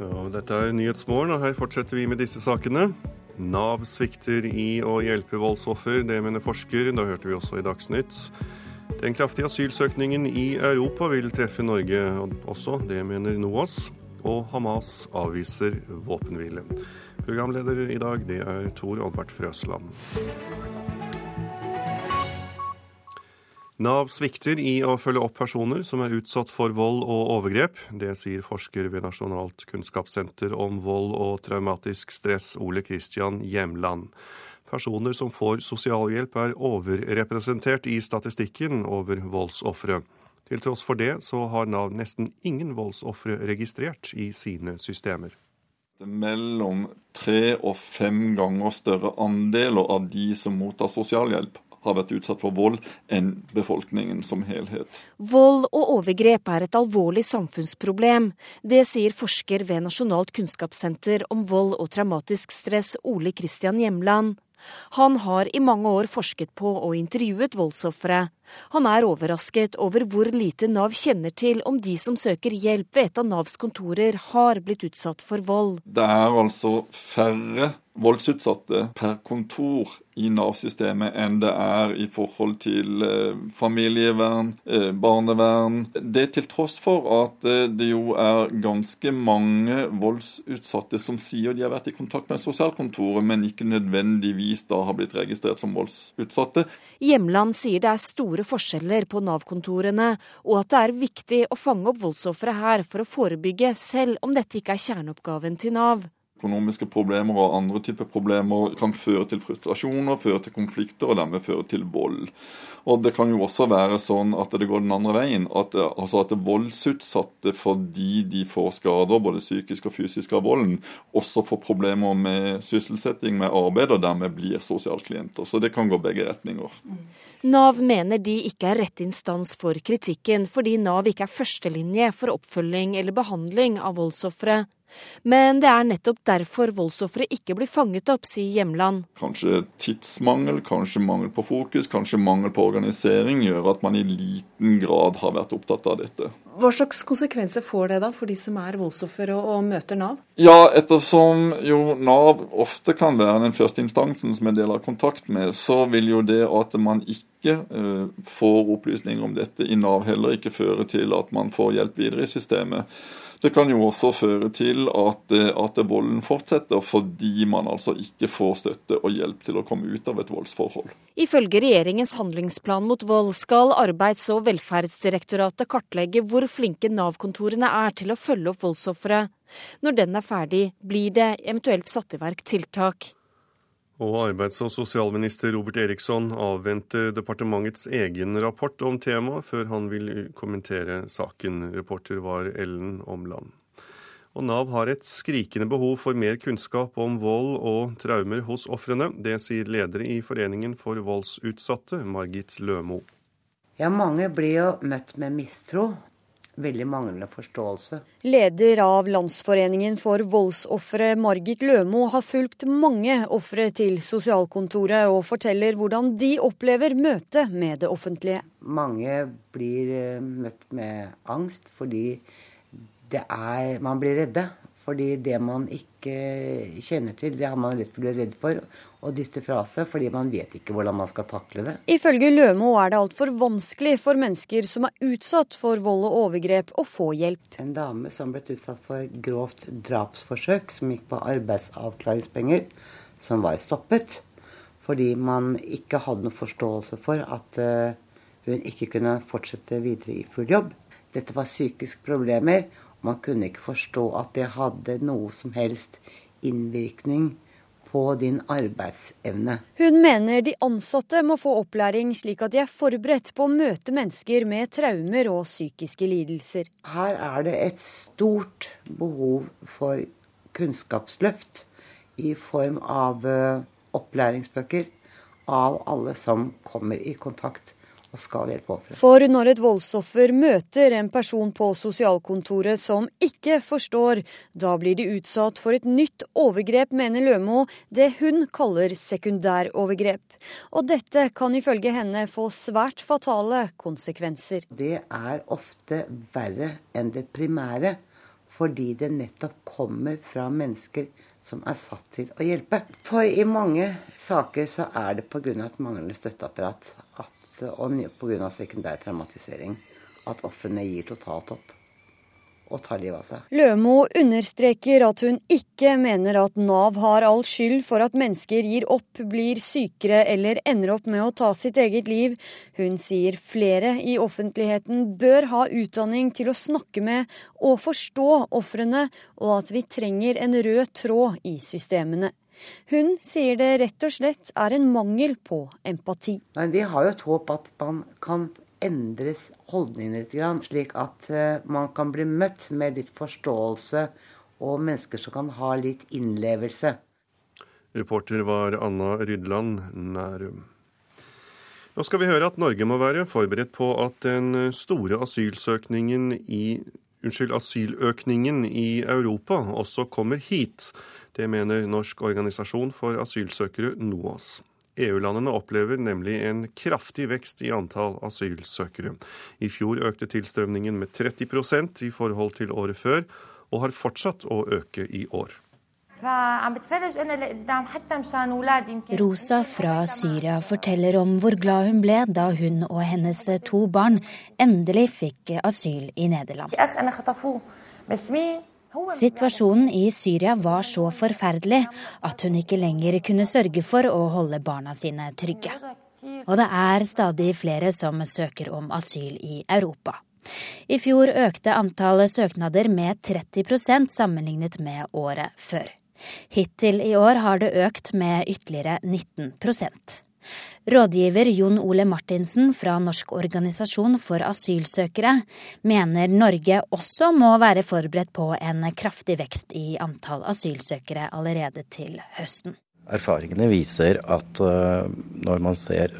Ja, dette er Nyhetsmorgen, og her fortsetter vi med disse sakene. Nav svikter i å hjelpe voldsoffer, det mener forsker. Da hørte vi også i Dagsnytt. Den kraftige asylsøkningen i Europa vil treffe Norge også, det mener NOAS. Og Hamas avviser våpenhvile. Programleder i dag, det er Tor Albert Frøsland. Nav svikter i å følge opp personer som er utsatt for vold og overgrep. Det sier forsker ved Nasjonalt kunnskapssenter om vold og traumatisk stress, Ole Kristian Hjemland. Personer som får sosialhjelp er overrepresentert i statistikken over voldsofre. Til tross for det så har Nav nesten ingen voldsofre registrert i sine systemer. Mellom tre og fem ganger større andeler av de som mottar sosialhjelp, har vært utsatt for vold enn befolkningen som helhet. Vold og overgrep er et alvorlig samfunnsproblem. Det sier forsker ved Nasjonalt kunnskapssenter om vold og traumatisk stress, Ole Kristian Hjemland. Han har i mange år forsket på og intervjuet voldsofre. Han er overrasket over hvor lite Nav kjenner til om de som søker hjelp ved et av Navs kontorer har blitt utsatt for vold. Det er altså færre voldsutsatte per kontor i Nav-systemet enn det er i forhold til eh, familievern, eh, barnevern. Det til tross for at eh, det jo er ganske mange voldsutsatte som sier de har vært i kontakt med sosialkontoret, men ikke nødvendigvis da har blitt registrert som voldsutsatte. Hjemland sier det er store forskjeller på Nav-kontorene, og at det er viktig å fange opp voldsofre her for å forebygge, selv om dette ikke er kjerneoppgaven til Nav økonomiske problemer og andre typer problemer kan føre til frustrasjoner, føre til konflikter og dermed føre til vold. Og Det kan jo også være sånn at det går den andre veien. At, altså at voldsutsatte fordi de får skader, både psykisk og fysisk av volden, også får problemer med sysselsetting, med arbeid, og dermed blir sosialklienter. Så det kan gå begge retninger. Nav mener de ikke er rett instans for kritikken, fordi Nav ikke er førstelinje for oppfølging eller behandling av voldsofre. Men det er nettopp derfor voldsofre ikke blir fanget opp, sier Hjemland. Kanskje tidsmangel, kanskje mangel på fokus, kanskje mangel på organisering gjør at man i liten grad har vært opptatt av dette. Hva slags konsekvenser får det da for de som er voldsoffer og, og, møter Nav? Ja, ettersom jo Nav ofte kan være den første instansen som en del har kontakt med, så vil jo det at man ikke uh, får opplysninger om dette i Nav heller ikke føre til at man får hjelp videre i systemet. Det kan jo også føre til at, eh, at volden fortsetter, fordi man altså ikke får støtte og hjelp til å komme ut av et voldsforhold. Ifølge regjeringens handlingsplan mot vold skal Arbeids- og velferdsdirektoratet kartlegge hvor flinke Nav-kontorene er til å følge opp voldsofre. Når den er ferdig, blir det eventuelt satt i verk tiltak. Og arbeids- og sosialminister Robert Eriksson avventer departementets egen rapport om temaet før han vil kommentere saken. Reporter var Ellen Omland. Og Nav har et skrikende behov for mer kunnskap om vold og traumer hos ofrene. Det sier leder i Foreningen for voldsutsatte, Margit Lømo. Ja, mange blir jo møtt med mistro veldig manglende forståelse. Leder av Landsforeningen for voldsofre, Margit Lømo, har fulgt mange ofre til sosialkontoret, og forteller hvordan de opplever møtet med det offentlige. Mange blir eh, møtt med angst fordi er, man blir redde. Fordi det man ikke kjenner til, det har man lett for å bli redd for å dytte fra seg, fordi man vet ikke hvordan man skal takle det. Ifølge Lømo er det altfor vanskelig for mennesker som er utsatt for vold og overgrep, å få hjelp. En dame som ble utsatt for grovt drapsforsøk, som gikk på arbeidsavklaringspenger, som var stoppet fordi man ikke hadde noen forståelse for at uh, hun ikke kunne fortsette videre i full jobb. Dette var psykiske problemer, man kunne ikke forstå at det hadde noe som helst innvirkning på din arbeidsevne. Hun mener de ansatte må få opplæring slik at de er forberedt på å møte mennesker med traumer og psykiske lidelser. Her er det et stort behov for kunnskapsløft i form av eh, opplæringsbøker av alle som kommer i kontakt og skal hjelpe offeret. For når et voldsoffer møter en person på sosialkontoret som ikke forstår, da blir de utsatt for et nytt overgrep, mener Lømo, det hun kaller sekundærovergrep. Og dette kan ifølge henne få svært fatale konsekvenser. Det er ofte verre enn det primære. fordi det nettopp kommer fra mennesker som er satt til å hjelpe. For i mange saker så er det pga. et manglende støtteapparat at, og pga. sekundær traumatisering at ofrene gir totalt opp og tar livet av seg. Lømo understreker at hun ikke mener at Nav har all skyld for at mennesker gir opp, blir sykere eller ender opp med å ta sitt eget liv. Hun sier flere i offentligheten bør ha utdanning til å snakke med og forstå ofrene, og at vi trenger en rød tråd i systemene. Hun sier det rett og slett er en mangel på empati. Men vi har jo et håp at man kan endres holdningene litt, slik at eh, man kan bli møtt med litt forståelse og mennesker som kan ha litt innlevelse. Reporter var Anna Rydland Nærum. Nå skal vi høre at Norge må være forberedt på at den store asylsøkningen i, unnskyld, asyløkningen i Europa også kommer hit. Det mener Norsk organisasjon for asylsøkere, NOAS. EU-landene opplever nemlig en kraftig vekst i antall asylsøkere. I fjor økte tilstrømningen med 30% i forhold til året før, og har fortsatt å øke i år. Rosa fra Syria forteller om hvor glad hun ble da hun og hennes to barn endelig fikk asyl i Nederland. Situasjonen i Syria var så forferdelig at hun ikke lenger kunne sørge for å holde barna sine trygge. Og det er stadig flere som søker om asyl i Europa. I fjor økte antallet søknader med 30% sammenlignet med året før. Hittil i år har det økt med ytterligere 19 Rådgiver Jon Ole Martinsen fra Norsk organisasjon for asylsøkere mener Norge også må være forberedt på en kraftig vekst i antall asylsøkere allerede til høsten. Erfaringene viser at øh, når man ser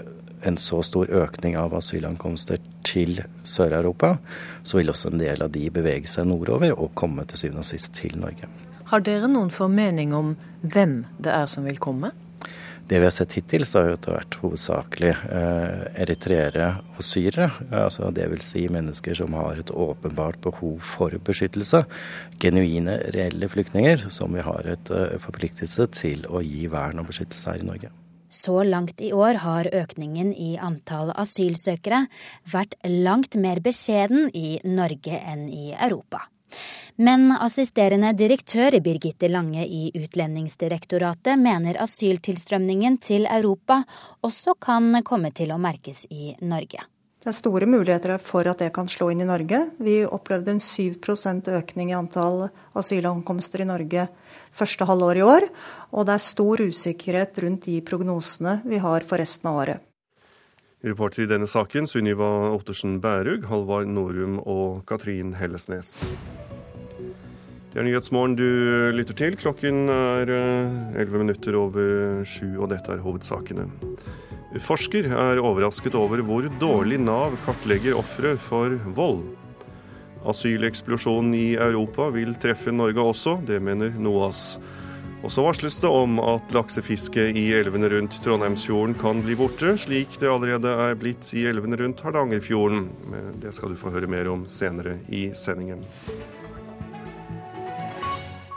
en så stor økning av asylankomster til Sør-Europa, så vil også en del av de bevege seg nordover og komme til syvende og sist til Norge. Har dere noen formening om hvem det er som vil komme? Det vi har sett hittil, så har det vært hovedsakelig eh, eritreere og syrere. Altså Dvs. Si mennesker som har et åpenbart behov for beskyttelse. Genuine, reelle flyktninger som vi har et eh, forpliktelse til å gi vern og beskyttelse her i Norge. Så langt i år har økningen i antall asylsøkere vært langt mer beskjeden i Norge enn i Europa. Men assisterende direktør Birgitte Lange i Utlendingsdirektoratet mener asyltilstrømningen til Europa også kan komme til å merkes i Norge. Det er store muligheter for at det kan slå inn i Norge. Vi opplevde en 7% økning i antall asylankomster i Norge første halvår i år. Og det er stor usikkerhet rundt de prognosene vi har for resten av året. Reporter i denne saken Sunniva Ottersen Bærug, Halvard Norum og Katrin Hellesnes. Det er Nyhetsmorgen du lytter til. Klokken er 11 eh, minutter over sju, og dette er hovedsakene. Forsker er overrasket over hvor dårlig Nav kartlegger ofre for vold. Asyleksplosjonen i Europa vil treffe Norge også, det mener NOAS. Og så varsles det om at laksefisket i elvene rundt Trondheimsfjorden kan bli borte, slik det allerede er blitt i elvene rundt Hardangerfjorden. Men det skal du få høre mer om senere i sendingen.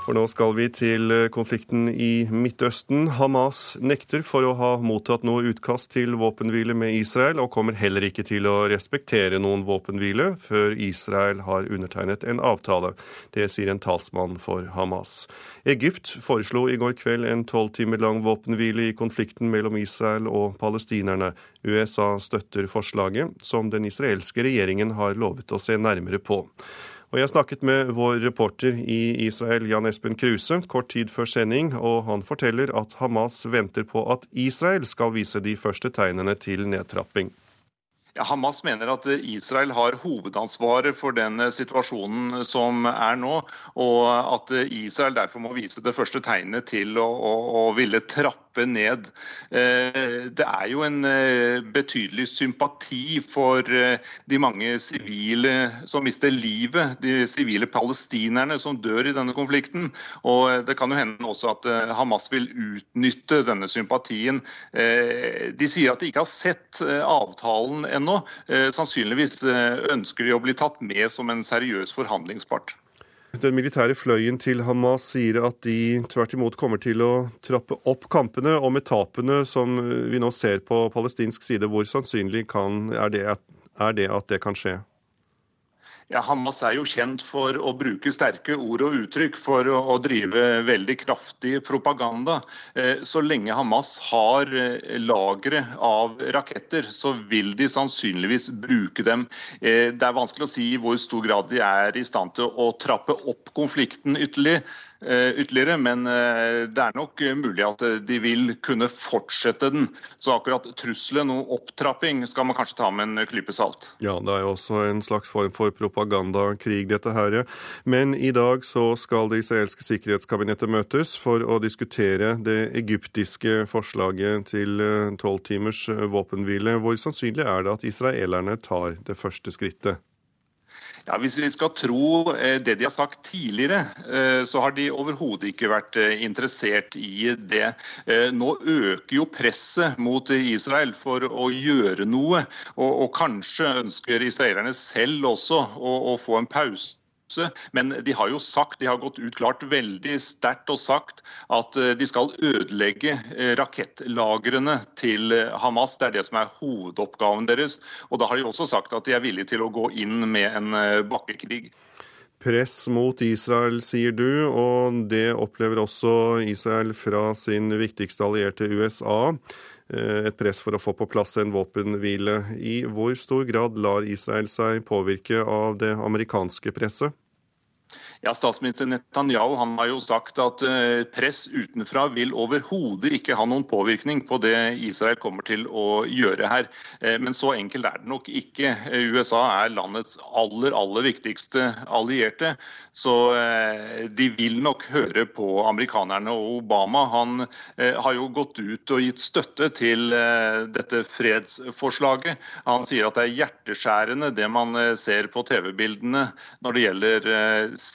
For nå skal vi til eh, konflikten i Midtøsten. Hamas nekter for å ha mottatt noe utkast til våpenhvile med Israel, og kommer heller ikke til å respektere noen våpenhvile før Israel har undertegnet en avtale. Det sier en talsmann for Hamas. Egypt foreslo i går kveld en tolv timer lang våpenhvile i konflikten mellom Israel og palestinerne. USA støtter forslaget, som den israelske regjeringen har lovet å se nærmere på. Og Jeg snakket med vår reporter i Israel, Jan Espen Kruse, kort tid før sending, og han forteller at Hamas venter på at Israel skal vise de første tegnene til nedtrapping. Ja, Hamas mener at Israel har hovedansvaret for den situasjonen som er nå, og at Israel derfor må vise det første tegnet til å, å, å ville trappe trappe ned. Eh, det er jo en eh, betydelig sympati for eh, de mange sivile som mister livet, de sivile palestinerne som dør i denne konflikten. Og det kan jo hende også at Hamas vil utnytte denne sympatien. De sier at de ikke har sett avtalen ennå. Sannsynligvis ønsker de å bli tatt med som en seriøs forhandlingspart. Den militære fløyen til Hamas sier at de tvert imot kommer til å trappe opp kampene. Og med tapene som vi nå ser på palestinsk side, hvor sannsynlig kan, er, det, er det at det kan skje? Ja, Hamas er jo kjent for å bruke sterke ord og uttrykk for å, å drive veldig kraftig propaganda. Eh, så lenge Hamas har eh, lagre av raketter, så vil de sannsynligvis bruke dem. Eh, det er vanskelig å si i hvor stor grad de er i stand til å trappe opp konflikten ytterligere. Eh, ytterligere, men eh, det er nok mulig at eh, de vil kunne fortsette den. Så akkurat trusselen og opptrapping skal man kanskje ta med en klype salt. Ja, det er jo også en slags form for propagandakrig, dette her. Men i dag så skal det israelske sikkerhetskabinettet møtes for å diskutere det egyptiske forslaget til tolv timers våpenhvile. Hvor sannsynlig er det at israelerne tar det første skrittet? Ja, Hvis vi skal tro eh, det de har sagt tidligere, eh, så har de overhodet ikke vært eh, interessert i det. Nå øker jo presset mot Israel for å gjøre noe, og, og kanskje ønsker israelerne selv også å, å få en pause men de har jo sagt, de har gått ut klart veldig sterkt og sagt at eh, de skal ødelegge eh, rakettlagrene til eh, Hamas. Det er det som er hovedoppgaven deres. Og da har de også sagt at de er villige til å gå inn med en bakkekrig. Press mot Israel, sier du, og det opplever også Israel fra sin viktigste allierte USA et press for å få på plass en våpenhvile. I hvor stor grad lar Israel seg påvirke av det amerikanske presset? Ja, Statsminister Netanyahu han har jo sagt at eh, press utenfra vil overhodet ikke ha noen påvirkning på det Israel kommer til å gjøre her. Eh, men så enkelt er det nok ikke. Eh, USA er landets aller, aller viktigste allierte. Så de vil nok høre på amerikanerne. Og Obama han har jo gått ut og gitt støtte til dette fredsforslaget. Han sier at det er hjerteskjærende det man ser på TV-bildene når det gjelder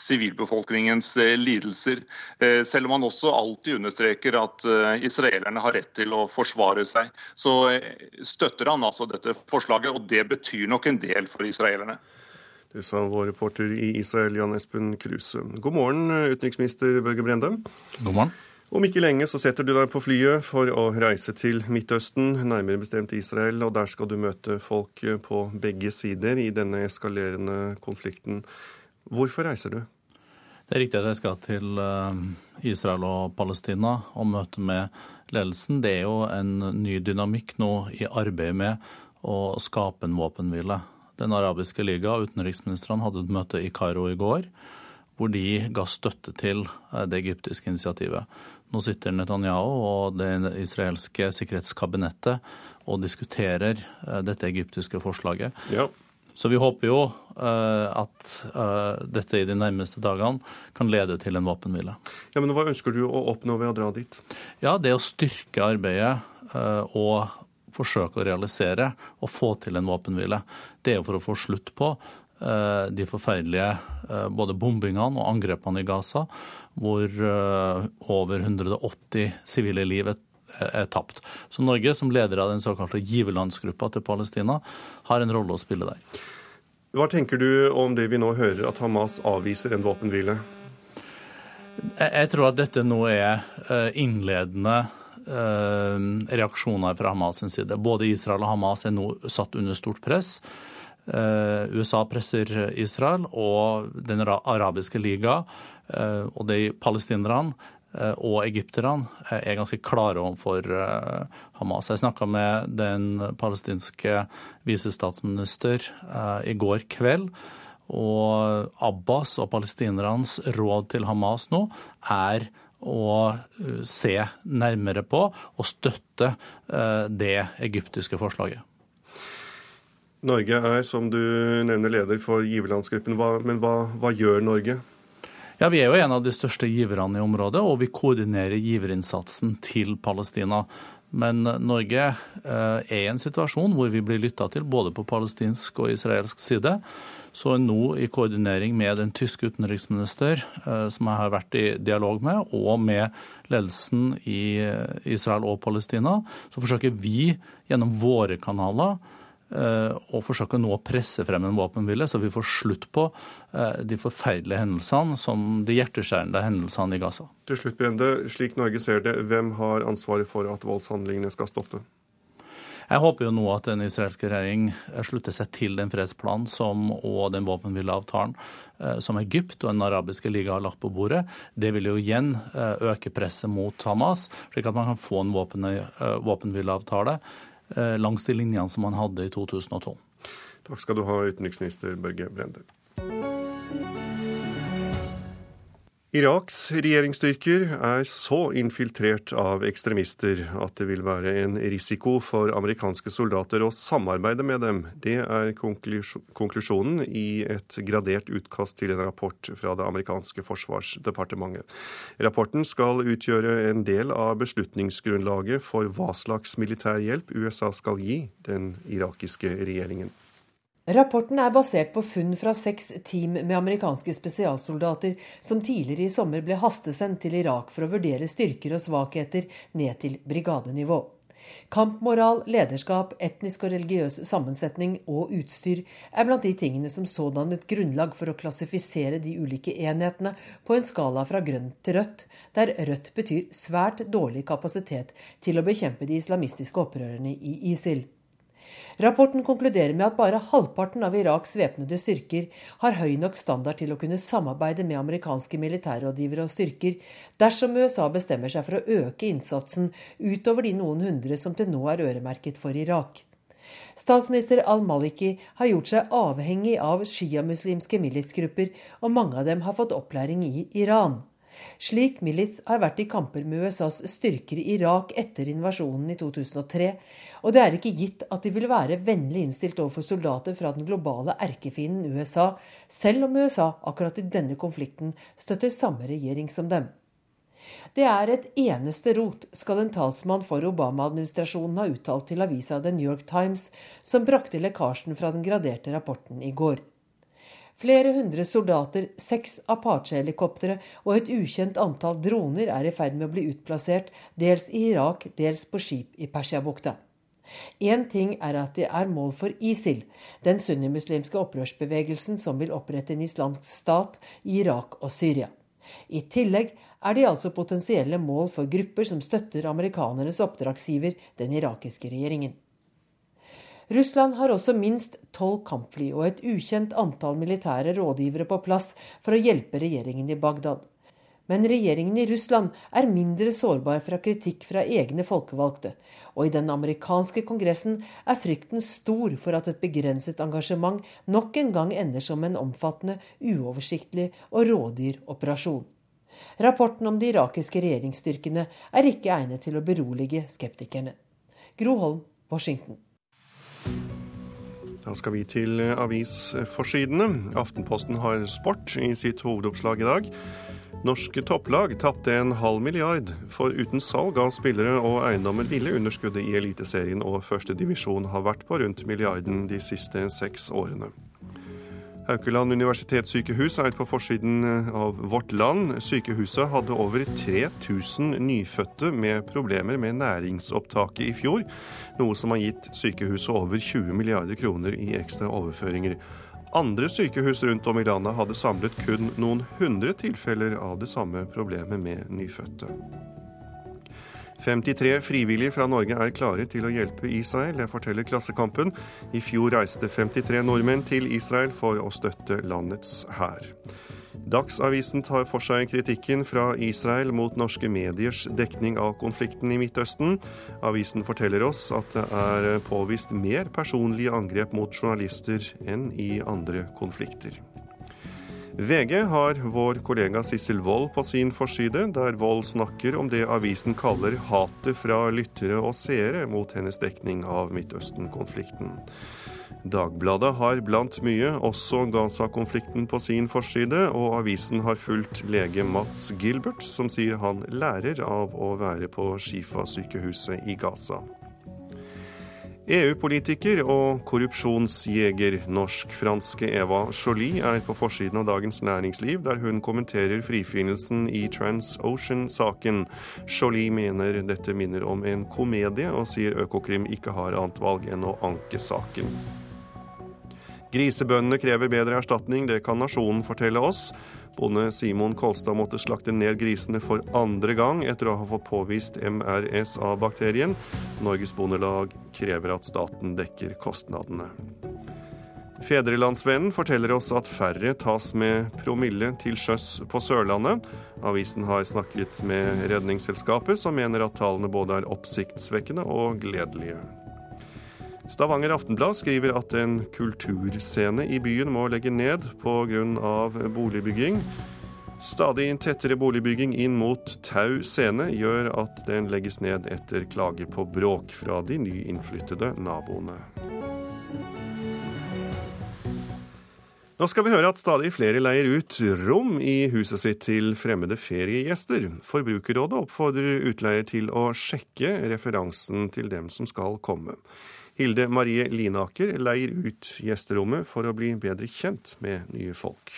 sivilbefolkningens eh, lidelser. Eh, selv om han også alltid understreker at eh, israelerne har rett til å forsvare seg, så støtter han altså dette forslaget, og det betyr nok en del for israelerne. Det sa vår reporter i Israel, Jan Espen Kruse. God morgen, utenriksminister Børge Brende. God morgen. Om ikke lenge så setter du deg på flyet for å reise til Midtøsten, nærmere bestemt Israel, og der skal du møte folk på begge sider i denne eskalerende konflikten. Hvorfor reiser du? Det er riktig at jeg skal til eh, Israel og Palestina og møte med ledelsen. Det er jo en ny dynamikk nå i arbeidet med å skape en våpenhvile. Den arabiske liga og utenriksministrene hadde et møte i Kairo i går hvor de ga støtte til eh, det egyptiske initiativet. Nå sitter Netanyahu og det israelske sikkerhetskabinettet og diskuterer eh, dette egyptiske forslaget. Ja. Så vi håper jo uh, at dette i de nærmeste dagene kan lede til en våpenhvile. Ja, men Hva ønsker du å oppnå ved å dra dit? Ja, Det å styrke arbeidet og forsøke å realisere og få til en våpenhvile. Det er jo for å få slutt på de forferdelige både bombingene og angrepene i Gaza, hvor over 180 sivile liv er er tapt. Så Norge, som leder av den såkalte giverlandsgruppa til Palestina, har en rolle å spille der. Hva tenker du om det vi nå hører, at Hamas avviser en våpenhvile? Jeg tror at dette nå er eh, innledende eh, reaksjoner fra Hamas' side. Både Israel og Hamas er nå satt under stort press. Eh, USA presser Israel, og Den arabiske liga og de palestinerne Eh, og egypterne eh, er ganske klare overfor eh, Hamas. Jeg snakka med den palestinske visestatsminister i går kveld. Og Abbas og palestinernes råd til Hamas nå er å se nærmere på og støtte det egyptiske forslaget. Norge er, som du nevner, leder for giverlandsgruppen. Men hva, hva gjør Norge? Ja, Vi er jo en av de største giverne i området, og vi koordinerer giverinnsatsen til Palestina. Men Norge eh, er i en situasjon hvor vi blir lytta til både på palestinsk og israelsk side. Så nå i koordinering med den tyske utenriksminister, eh, som jeg har vært i dialog med, og med ledelsen i Israel og Palestina, så forsøker vi gjennom våre kanaler og forsøke nå å presse frem en våpenhvile, så vi får slutt på de forferdelige hendelsene som de hjerteskjærende hendelsene i Gaza. Til slutt, Brende, slik Norge ser det, hvem har ansvaret for at voldshandlingene skal stoppe? Jeg håper jo nå at den israelske regjering slutter seg til den fredsplanen som, og den våpenhvileavtalen eh, som Egypt og Den arabiske liga har lagt på bordet. Det vil jo igjen eh, øke presset mot Hamas, slik at man kan få en våpen, eh, våpenhvileavtale langs de linjene som man hadde i 2012. Takk skal du ha, utenriksminister Børge Brende. Iraks regjeringsstyrker er så infiltrert av ekstremister at det vil være en risiko for amerikanske soldater å samarbeide med dem. Det er konklusjonen i et gradert utkast til en rapport fra det amerikanske forsvarsdepartementet. Rapporten skal utgjøre en del av beslutningsgrunnlaget for hva slags militær hjelp USA skal gi den irakiske regjeringen. Rapporten er basert på funn fra seks team med amerikanske spesialsoldater som tidligere i sommer ble hastesendt til Irak for å vurdere styrker og svakheter ned til brigadenivå. Kampmoral, lederskap, etnisk og religiøs sammensetning og utstyr er blant de tingene som så dannet grunnlag for å klassifisere de ulike enhetene på en skala fra grønt til rødt, der rødt betyr svært dårlig kapasitet til å bekjempe de islamistiske opprørerne i ISIL. Rapporten konkluderer med at bare halvparten av Iraks væpnede styrker har høy nok standard til å kunne samarbeide med amerikanske militærrådgivere og styrker dersom USA bestemmer seg for å øke innsatsen utover de noen hundre som til nå er øremerket for Irak. Statsminister al-Maliki har gjort seg avhengig av sjiamuslimske militsgrupper, og mange av dem har fått opplæring i Iran. Slik milits har vært i kamper med USAs styrker i Irak etter invasjonen i 2003, og det er ikke gitt at de vil være vennlig innstilt overfor soldater fra den globale erkefienden USA, selv om USA akkurat i denne konflikten støtter samme regjering som dem. Det er et eneste rot, skal en talsmann for Obama-administrasjonen ha uttalt til avisa The New York Times, som brakte lekkasjen fra den graderte rapporten i går. Flere hundre soldater, seks Apache-helikoptre og et ukjent antall droner er i ferd med å bli utplassert, dels i Irak, dels på skip i Persiabukta. Én ting er at de er mål for ISIL, den sunnimuslimske opprørsbevegelsen som vil opprette en islamsk stat i Irak og Syria. I tillegg er de altså potensielle mål for grupper som støtter amerikanernes oppdragsgiver, den irakiske regjeringen. Russland har også minst tolv kampfly og et ukjent antall militære rådgivere på plass for å hjelpe regjeringen i Bagdad. Men regjeringen i Russland er mindre sårbar fra kritikk fra egne folkevalgte, og i den amerikanske kongressen er frykten stor for at et begrenset engasjement nok en gang ender som en omfattende, uoversiktlig og rådyr operasjon. Rapporten om de irakiske regjeringsstyrkene er ikke egnet til å berolige skeptikerne. Gro Holm, Washington. Da skal vi til avisforsidene. Aftenposten har sport i sitt hovedoppslag i dag. Norske topplag tapte en halv milliard, for uten salg av spillere og eiendommer ville underskuddet i Eliteserien og førstedivisjon ha vært på rundt milliarden de siste seks årene. Haukeland universitetssykehus er på forsiden av Vårt Land. Sykehuset hadde over 3000 nyfødte med problemer med næringsopptaket i fjor, noe som har gitt sykehuset over 20 milliarder kroner i ekstra overføringer. Andre sykehus rundt om i landet hadde samlet kun noen hundre tilfeller av det samme problemet med nyfødte. 53 frivillige fra Norge er klare til å hjelpe Israel, det forteller Klassekampen. I fjor reiste 53 nordmenn til Israel for å støtte landets hær. Dagsavisen tar for seg kritikken fra Israel mot norske mediers dekning av konflikten i Midtøsten. Avisen forteller oss at det er påvist mer personlige angrep mot journalister enn i andre konflikter. VG har vår kollega Sissel Wold på sin forside, der Wold snakker om det avisen kaller hatet fra lyttere og seere mot hennes dekning av Midtøsten-konflikten. Dagbladet har blant mye også Gaza-konflikten på sin forside, og avisen har fulgt lege Mats Gilbert, som sier han lærer av å være på Shifa-sykehuset i Gaza. EU-politiker og korrupsjonsjeger norsk-franske Eva Jolie er på forsiden av Dagens Næringsliv, der hun kommenterer frifinnelsen i TransOcean-saken. Jolie mener dette minner om en komedie, og sier Økokrim ikke har annet valg enn å anke saken. Grisebøndene krever bedre erstatning, det kan Nasjonen fortelle oss. Bonde Simon Kolstad måtte slakte ned grisene for andre gang etter å ha fått påvist MRSA-bakterien. Norges Bondelag krever at staten dekker kostnadene. Fedrelandsvennen forteller oss at færre tas med promille til sjøs på Sørlandet. Avisen har snakket med Redningsselskapet, som mener at tallene både er oppsiktsvekkende og gledelige. Stavanger Aftenblad skriver at en kulturscene i byen må legge ned pga. boligbygging. Stadig tettere boligbygging inn mot Tau scene gjør at den legges ned etter klage på bråk fra de nyinnflyttede naboene. Nå skal vi høre at stadig flere leier ut rom i huset sitt til fremmede feriegjester. Forbrukerrådet oppfordrer utleier til å sjekke referansen til dem som skal komme. Hilde Marie Linaker leier ut gjesterommet for å bli bedre kjent med nye folk.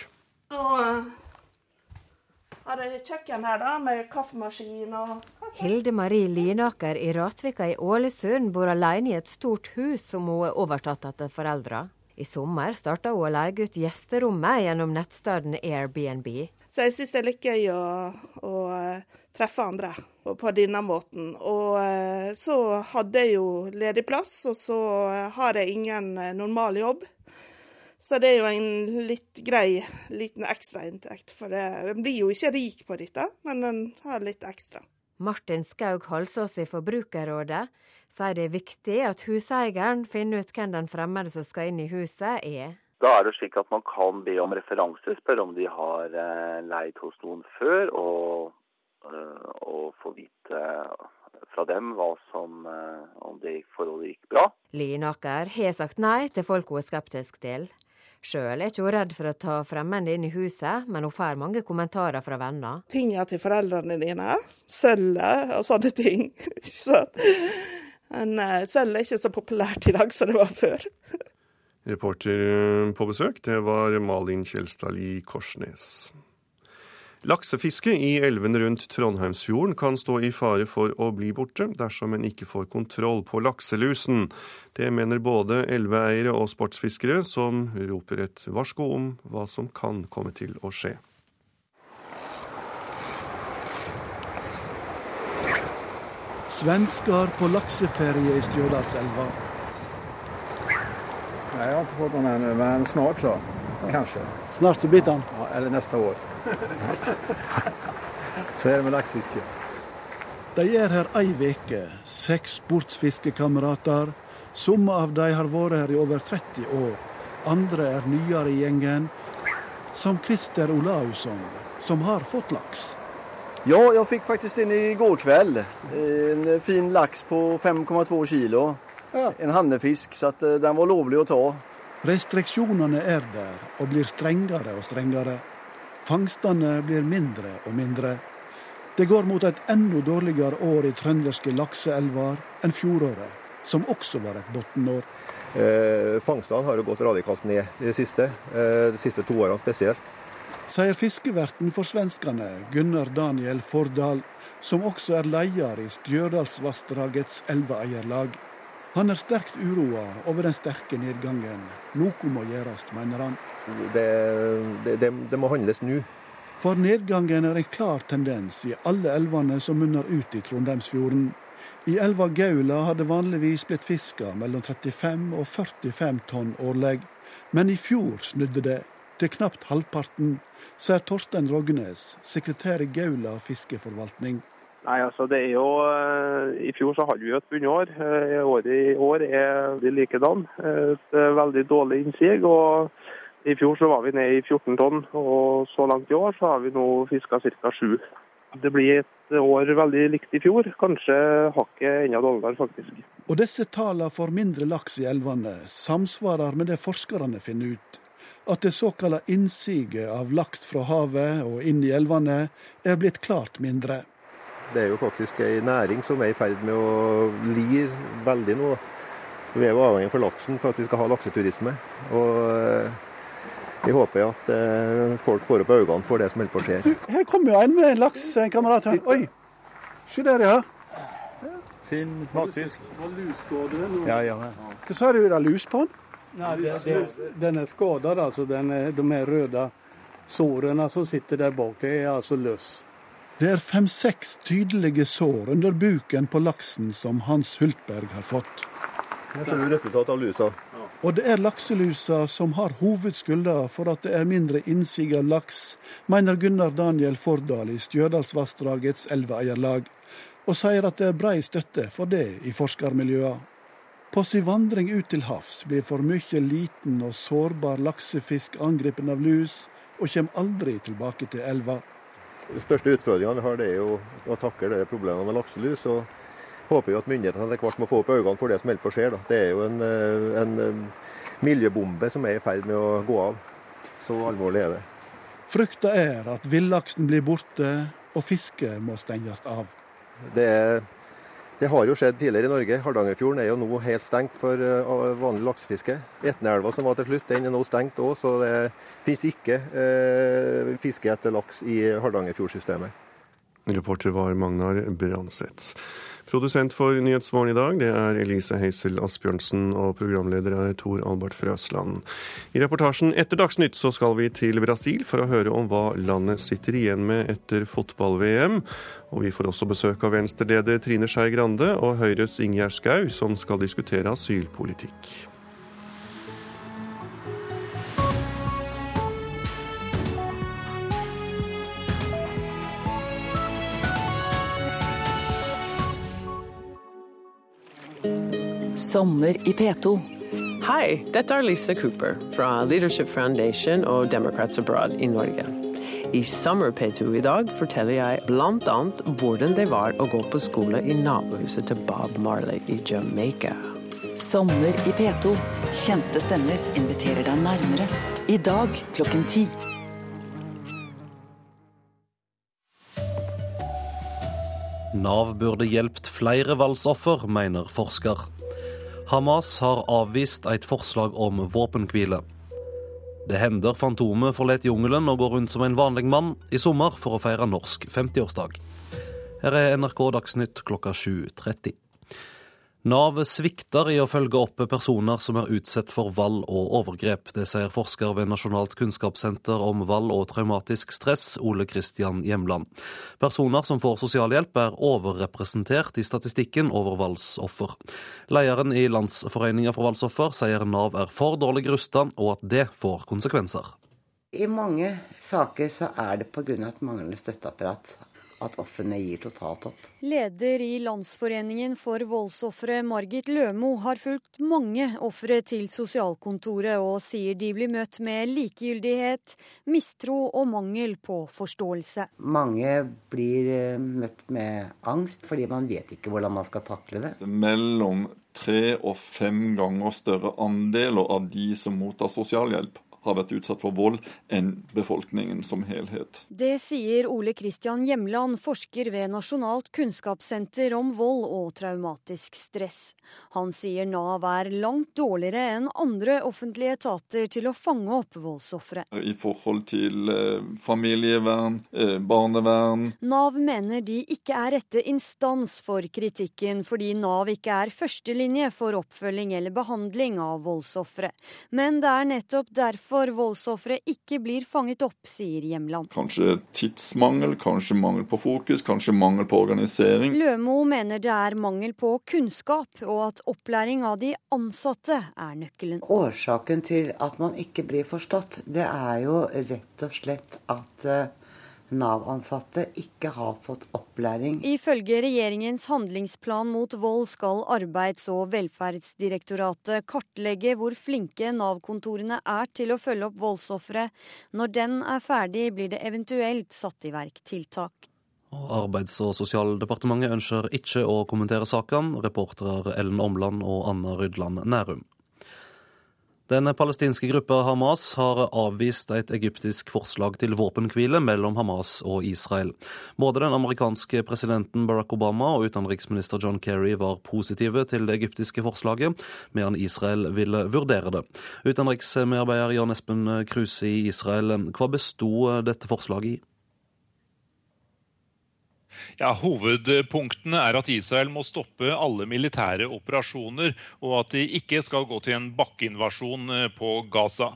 Så har jeg kjøkken her, da, med kaffemaskin og Hilde Marie Linaker i Ratvika i Ålesund bor alene i et stort hus som hun har overtatt etter foreldra. I sommer starta hun å leie ut gjesterommet gjennom nettstedet Airbnb. Så jeg syns det er litt gøy å, å eh, treffe andre på denne måten. Og eh, så hadde jeg jo ledig plass, og så har jeg ingen eh, normal jobb. Så det er jo en litt grei liten ekstrainntekt. For en blir jo ikke rik på dette, men en har litt ekstra. Martin Skaug Halsås i Forbrukerrådet sier det er viktig at huseieren finner ut hvem den fremmede som skal inn i huset, er. Da er det slik at man kan be om referanser, spørre om de har eh, leid hos noen før, og og eh, få vite eh, fra dem hva som, om det forholdet gikk bra. Linaker har sagt nei til folk hun er skeptisk til. Sjøl er ikke hun redd for å ta fremmede inn i huset, men hun får mange kommentarer fra venner. Tinga til foreldrene dine, sølvet og sånne ting. Men sølv er ikke så populært i dag som det var før. Reporter på besøk, det var Malin Kjelstadli Korsnes. Laksefiske i elvene rundt Trondheimsfjorden kan stå i fare for å bli borte dersom en ikke får kontroll på lakselusen. Det mener både elveeiere og sportsfiskere, som roper et varsko om hva som kan komme til å skje. Svensker på lakseferie i Stjørdalselva. Nei, jeg har ikke fått den ennå, men snart så. Kanskje. Snart så biter han? Ja, eller neste år. Så er det med laksefiske. De er her ei veke, seks sportsfiskekamerater. Somme av de har vært her i over 30 år. Andre er nyere i gjengen, som Christer Olausson, som har fått laks. Ja, jeg fikk faktisk den i går kveld. En fin laks på 5,2 kilo. Ja. En hannefisk, så eh, den var lovlig å ta. Restriksjonene er der og blir strengere og strengere. Fangstene blir mindre og mindre. Det går mot et enda dårligere år i trønderske lakseelver enn fjoråret, som også var et bunnår. Eh, fangstene har jo gått radikalt ned de siste, eh, de siste to årene spesielt. Sier fiskeverten for svenskene, Gunnar Daniel Fordal, som også er leder i Stjørdalsvassdragets elveeierlag. Han er sterkt uroa over den sterke nedgangen. Noe må gjøres, mener han. Det, det, det, det må handles nå. For nedgangen er en klar tendens i alle elvene som munner ut i Trondheimsfjorden. I elva Gaula har det vanligvis blitt fiska mellom 35 og 45 tonn årlig. Men i fjor snudde det til knapt halvparten, sier Torstein Rognes, sekretær i Gaula fiskeforvaltning. Nei, altså det er jo, eh, I fjor så hadde vi et bunnår. Eh, året i år er det likedan. Et eh, veldig dårlig innsig. og I fjor så var vi nede i 14 tonn, og så langt i år så har vi nå fiska ca. 7. Det blir et år veldig likt i fjor, kanskje hakket enda dårligere faktisk. Og disse tallene for mindre laks i elvene samsvarer med det forskerne finner ut. At det såkalte innsiget av laks fra havet og inn i elvene er blitt klart mindre. Det er jo faktisk ei næring som er i ferd med å lir veldig nå. Vi er jo avhengig for laksen for at vi skal ha lakseturisme. Og eh, vi håper at eh, folk får opp øynene for det som holder på å skje. Her kommer jo en med en laks, en kamerat her. Oi, se der, ja. Fin matfisk. Ja, ja. Hva sa du, det er lus på den? Nei, det, det, den er skadet, altså. Den er, de er røde sårene som sitter der bak, det er altså løs. Det er fem-seks tydelige sår under buken på laksen som Hans Hultberg har fått. Her ser du resultatet av lusa. Og det er lakselusa som har hovedskylda for at det er mindre innsig av laks, mener Gunnar Daniel Fordal i Stjørdalsvassdragets elveeierlag, og sier at det er brei støtte for det i forskermiljøene. På sin vandring ut til havs blir for mye liten og sårbar laksefisk angrepet av lus, og kommer aldri tilbake til elva. De største utfordringene vi har, det er jo å takle det problemet med lakselus. og håper jo at myndighetene etter hvert må få opp øynene for det som holder på å skje. Da. Det er jo en, eh, en eh, miljøbombe som er i ferd med å gå av. Så alvorlig er det. Frykta er at villaksen blir borte og fisket må stenges av. Det, det, har jo skjedd tidligere i Norge. Hardangerfjorden er jo nå helt stengt for eh, vanlig laksefiske. Etneelva som var til slutt, den er nå stengt òg, så det finnes ikke eh, fiske etter laks i Hardangerfjordsystemet. Reporter var Magnar Branseth. Produsent for Nyhetsmorgen i dag det er Elise Heisel Asbjørnsen, og programleder er Tor Albert Frøsland. I reportasjen etter Dagsnytt så skal vi til Brasil for å høre om hva landet sitter igjen med etter fotball-VM. Og vi får også besøk av Venstre-leder Trine Skei Grande og Høyres Ingjerd Schou, som skal diskutere asylpolitikk. Sommer i P2. Hei, dette er Lisa Cooper fra Leadership Foundation og Democrats Abroad i Norge. I Sommer P2 i dag forteller jeg bl.a. hvordan det var å gå på skole i nabohuset til Bob Marley i Jamaica. Sommer i P2. Kjente stemmer inviterer deg nærmere. I dag klokken ti. Nav burde hjulpet flere voldsoffer, mener forsker. Hamas har avvist et forslag om våpenhvile. Det hender Fantomet forlater jungelen og går rundt som en vanlig mann i sommer for å feire norsk 50-årsdag. Her er NRK Dagsnytt klokka 7.30. Nav svikter i å følge opp personer som er utsatt for vold og overgrep. Det sier forsker ved Nasjonalt kunnskapssenter om vold og traumatisk stress, Ole Kristian Hjemland. Personer som får sosialhjelp er overrepresentert i statistikken over voldsoffer. Lederen i Landsforeninga for voldsoffer sier Nav er for dårlig rusta, og at det får konsekvenser. I mange saker så er det pga. et manglende støtteapparat at ofrene gir totalt opp. Leder i Landsforeningen for voldsofre, Margit Lømo, har fulgt mange ofre til sosialkontoret, og sier de blir møtt med likegyldighet, mistro og mangel på forståelse. Mange blir eh, møtt med angst, fordi man vet ikke hvordan man skal takle det. Mellom tre og fem ganger større andeler av de som mottar sosialhjelp, har vært utsatt for vold enn befolkningen som helhet. Det sier Ole Kristian Hjemland, forsker ved Nasjonalt kunnskapssenter om vold og traumatisk stress. Han sier Nav er langt dårligere enn andre offentlige etater til å fange opp voldsofre. I forhold til eh, familievern, eh, barnevern. Nav mener de ikke er rette instans for kritikken, fordi Nav ikke er førstelinje for oppfølging eller behandling av voldsofre. Men det er nettopp derfor voldsofre ikke blir fanget opp, sier Hjemland. Kanskje tidsmangel, kanskje mangel på fokus, kanskje mangel på organisering. Lømo mener det er mangel på kunnskap, og at opplæring av de ansatte er nøkkelen. Årsaken til at man ikke blir forstått, det er jo rett og slett at eh, Nav-ansatte ikke har fått opplæring. Ifølge regjeringens handlingsplan mot vold skal Arbeids- og velferdsdirektoratet kartlegge hvor flinke Nav-kontorene er til å følge opp voldsofre. Når den er ferdig, blir det eventuelt satt i verk tiltak. Arbeids- og sosialdepartementet ønsker ikke å kommentere saken. Reportere Ellen Omland og Anna Rydland Nærum. Den palestinske gruppa Hamas har avvist et egyptisk forslag til våpenhvile mellom Hamas og Israel. Både den amerikanske presidenten Barack Obama og utenriksminister John Kerry var positive til det egyptiske forslaget, medan Israel ville vurdere det. Utenriksmedarbeider Jan Espen Kruse i Israel, hva besto dette forslaget i? Ja, Hovedpunktene er at Israel må stoppe alle militære operasjoner, og at de ikke skal gå til en bakkeinvasjon eh, på Gaza.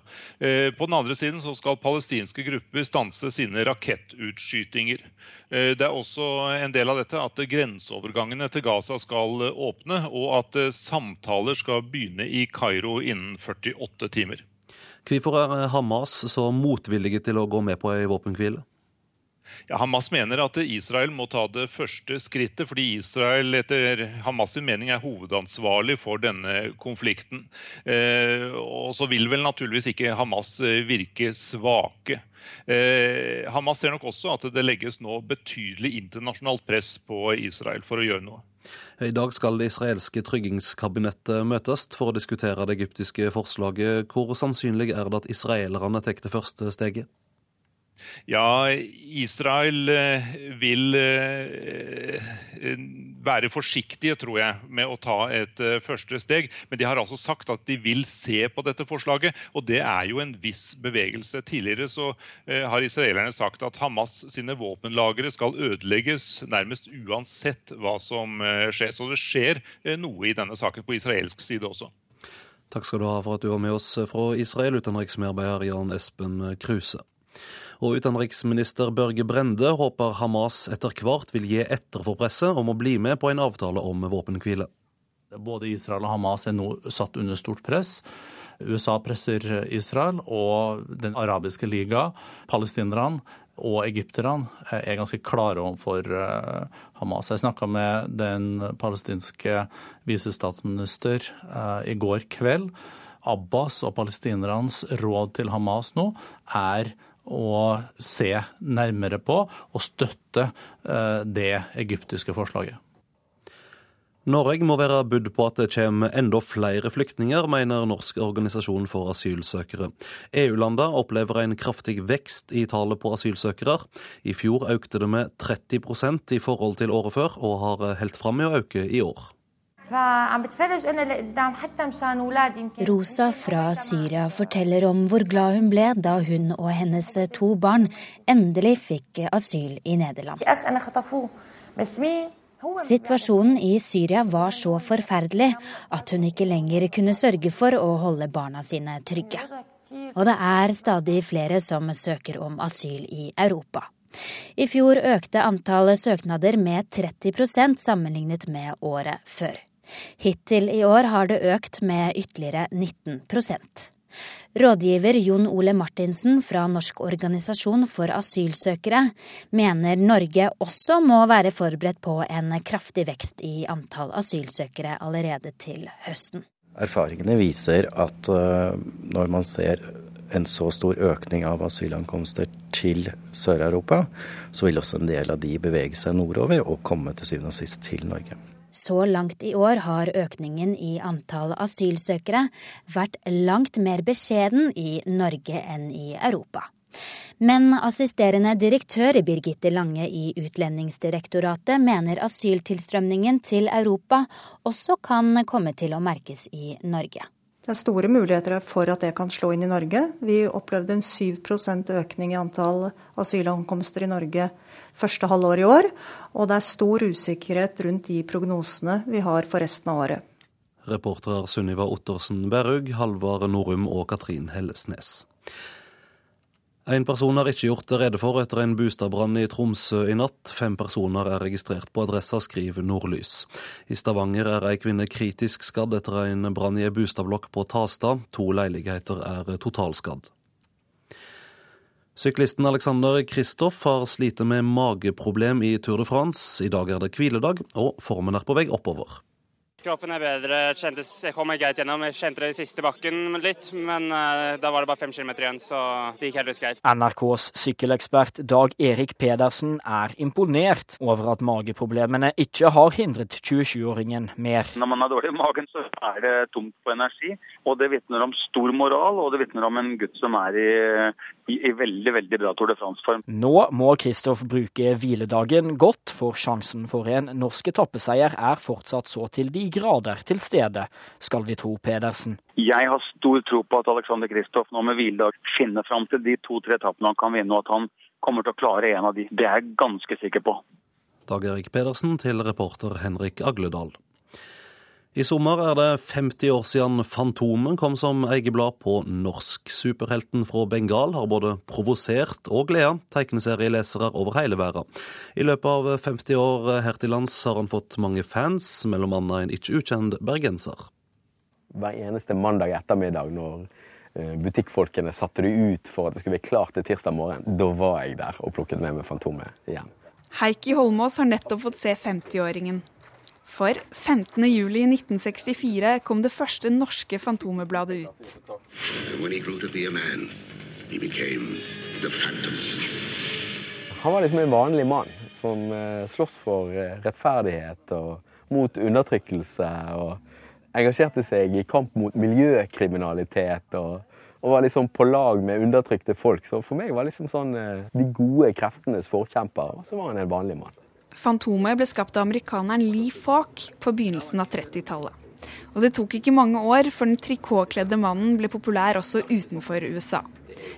Eh, på den andre siden skal palestinske grupper stanse sine rakettutskytinger. Eh, det er også en del av dette at grenseovergangene til Gaza skal åpne, og at samtaler skal begynne i Kairo innen 48 timer. Hvorfor er Hamas så motvillige til å gå med på ei våpenhvile? Ja, Hamas mener at Israel må ta det første skrittet, fordi Israel etter Hamas' mening er hovedansvarlig for denne konflikten. Eh, og så vil vel naturligvis ikke Hamas eh, virke svake. Eh, Hamas ser nok også at det legges nå betydelig internasjonalt press på Israel for å gjøre noe. I dag skal det israelske tryggingskabinettet møtes for å diskutere det egyptiske forslaget. Hvor sannsynlig er det at israelerne tar det første steget? Ja, Israel eh, vil eh, være forsiktige, tror jeg, med å ta et eh, første steg. Men de har altså sagt at de vil se på dette forslaget, og det er jo en viss bevegelse. Tidligere så har israelerne sagt at Hamas sine våpenlagre skal ødelegges nærmest uansett hva som skjer. Så det skjer noe i denne saken på israelsk side også. Takk skal du ha for at du var med oss fra Israel, utenriksmedarbeider Jan Espen Kruse. Og utenriksminister Børge Brende håper Hamas etter hvert vil gi etter for presset om å bli med på en avtale om våpenhvile. Både Israel og Hamas er nå satt under stort press. USA presser Israel, og Den arabiske liga, palestinerne og egypterne er ganske klare overfor eh, Hamas. Jeg snakka med den palestinske visestatsminister eh, i går kveld. Abbas og palestinernes råd til Hamas nå er å se nærmere på og støtte eh, det egyptiske forslaget. Norge må være budd på at det kommer enda flere flyktninger, mener Norsk organisasjon for asylsøkere. EU-landene opplever en kraftig vekst i tallet på asylsøkere. I fjor økte det med 30% i forhold til året før, og har holdt fram med å øke i år. Rosa fra Syria forteller om hvor glad hun ble da hun og hennes to barn endelig fikk asyl i Nederland. Situasjonen i Syria var så forferdelig at hun ikke lenger kunne sørge for å holde barna sine trygge. Og det er stadig flere som søker om asyl i Europa. I fjor økte antallet søknader med 30% sammenlignet med året før. Hittil i år har det økt med ytterligere 19% Rådgiver Jon Ole Martinsen fra Norsk organisasjon for asylsøkere mener Norge også må være forberedt på en kraftig vekst i antall asylsøkere allerede til høsten. Erfaringene viser at øh, når man ser en så stor økning av asylankomster til Sør-Europa, så vil også en del av de bevege seg nordover og komme til syvende og sist til Norge. Så langt i år har økningen i antall asylsøkere vært langt mer beskjeden i Norge enn i Europa. Men assisterende direktør Birgitte Lange i Utlendingsdirektoratet mener asyltilstrømningen til Europa også kan komme til å merkes i Norge. Det er store muligheter for at det kan slå inn i Norge. Vi opplevde en 7% økning i antall asylankomster i Norge første halvår i år. Og det er stor usikkerhet rundt de prognosene vi har for resten av året. Reportere Sunniva Ottersen Berrug, Halvard Norum og Katrin Hellesnes. En person har ikke gjort rede for etter en bostadbrann i Tromsø i natt. Fem personer er registrert på adressa, skriver Nordlys. I Stavanger er ei kvinne kritisk skadd etter en brann i ei bostadblokk på Tasta. To leiligheter er totalskadd. Syklisten Alexander Kristoff har slitt med mageproblem i Tour de France. I dag er det hviledag, og formen er på vei oppover. Kroppen er bedre. Kjentes, jeg kom meg greit gjennom. Jeg kjente det i siste bakken litt, men uh, da var det bare fem kilometer igjen, så det gikk heldigvis greit. NRKs sykkelekspert Dag Erik Pedersen er imponert over at mageproblemene ikke har hindret 27-åringen mer. Når man har dårlig i magen, så er det tomt på energi. Og det vitner om stor moral, og det vitner om en gutt som er i, i, i veldig, veldig bra Tour de France-form. Nå må Kristoff bruke hviledagen godt, for sjansen for en norsk etappeseier er fortsatt så til de grader til stede, skal vi tro Pedersen. Jeg har stor tro på at Alexander Kristoff nå med hviledag finner fram til de to-tre etappene han kan vinne, og at han kommer til å klare en av de. Det er jeg ganske sikker på. Dag Erik Pedersen til reporter Henrik Agledal. I sommer er det 50 år siden Fantomen kom som egeblad på norsk. Superhelten fra Bengal har både provosert og gleda tegneserielesere over hele verden. I løpet av 50 år her til lands har han fått mange fans, mellom annet en ikke ukjent bergenser. Hver eneste mandag ettermiddag når eh, butikkfolkene satte det ut for at det skulle være klart til tirsdag morgen, da var jeg der og plukket med meg Fantomet igjen. Heikki Holmås har nettopp fått se 50-åringen. For 15.07.1964 kom det første norske Fantomerbladet ut. Man, Han var liksom en vanlig mann som uh, sloss for uh, rettferdighet og mot undertrykkelse. Og engasjerte seg i kamp mot miljøkriminalitet. og og var liksom på lag med undertrykte folk. Så for meg var liksom sånn uh, de gode kreftenes forkjemper. Og så var han en vanlig mann. Fantomet ble skapt av amerikaneren Lee Falk på begynnelsen av 30-tallet. Og det tok ikke mange år før den trikotkledde mannen ble populær også utenfor USA.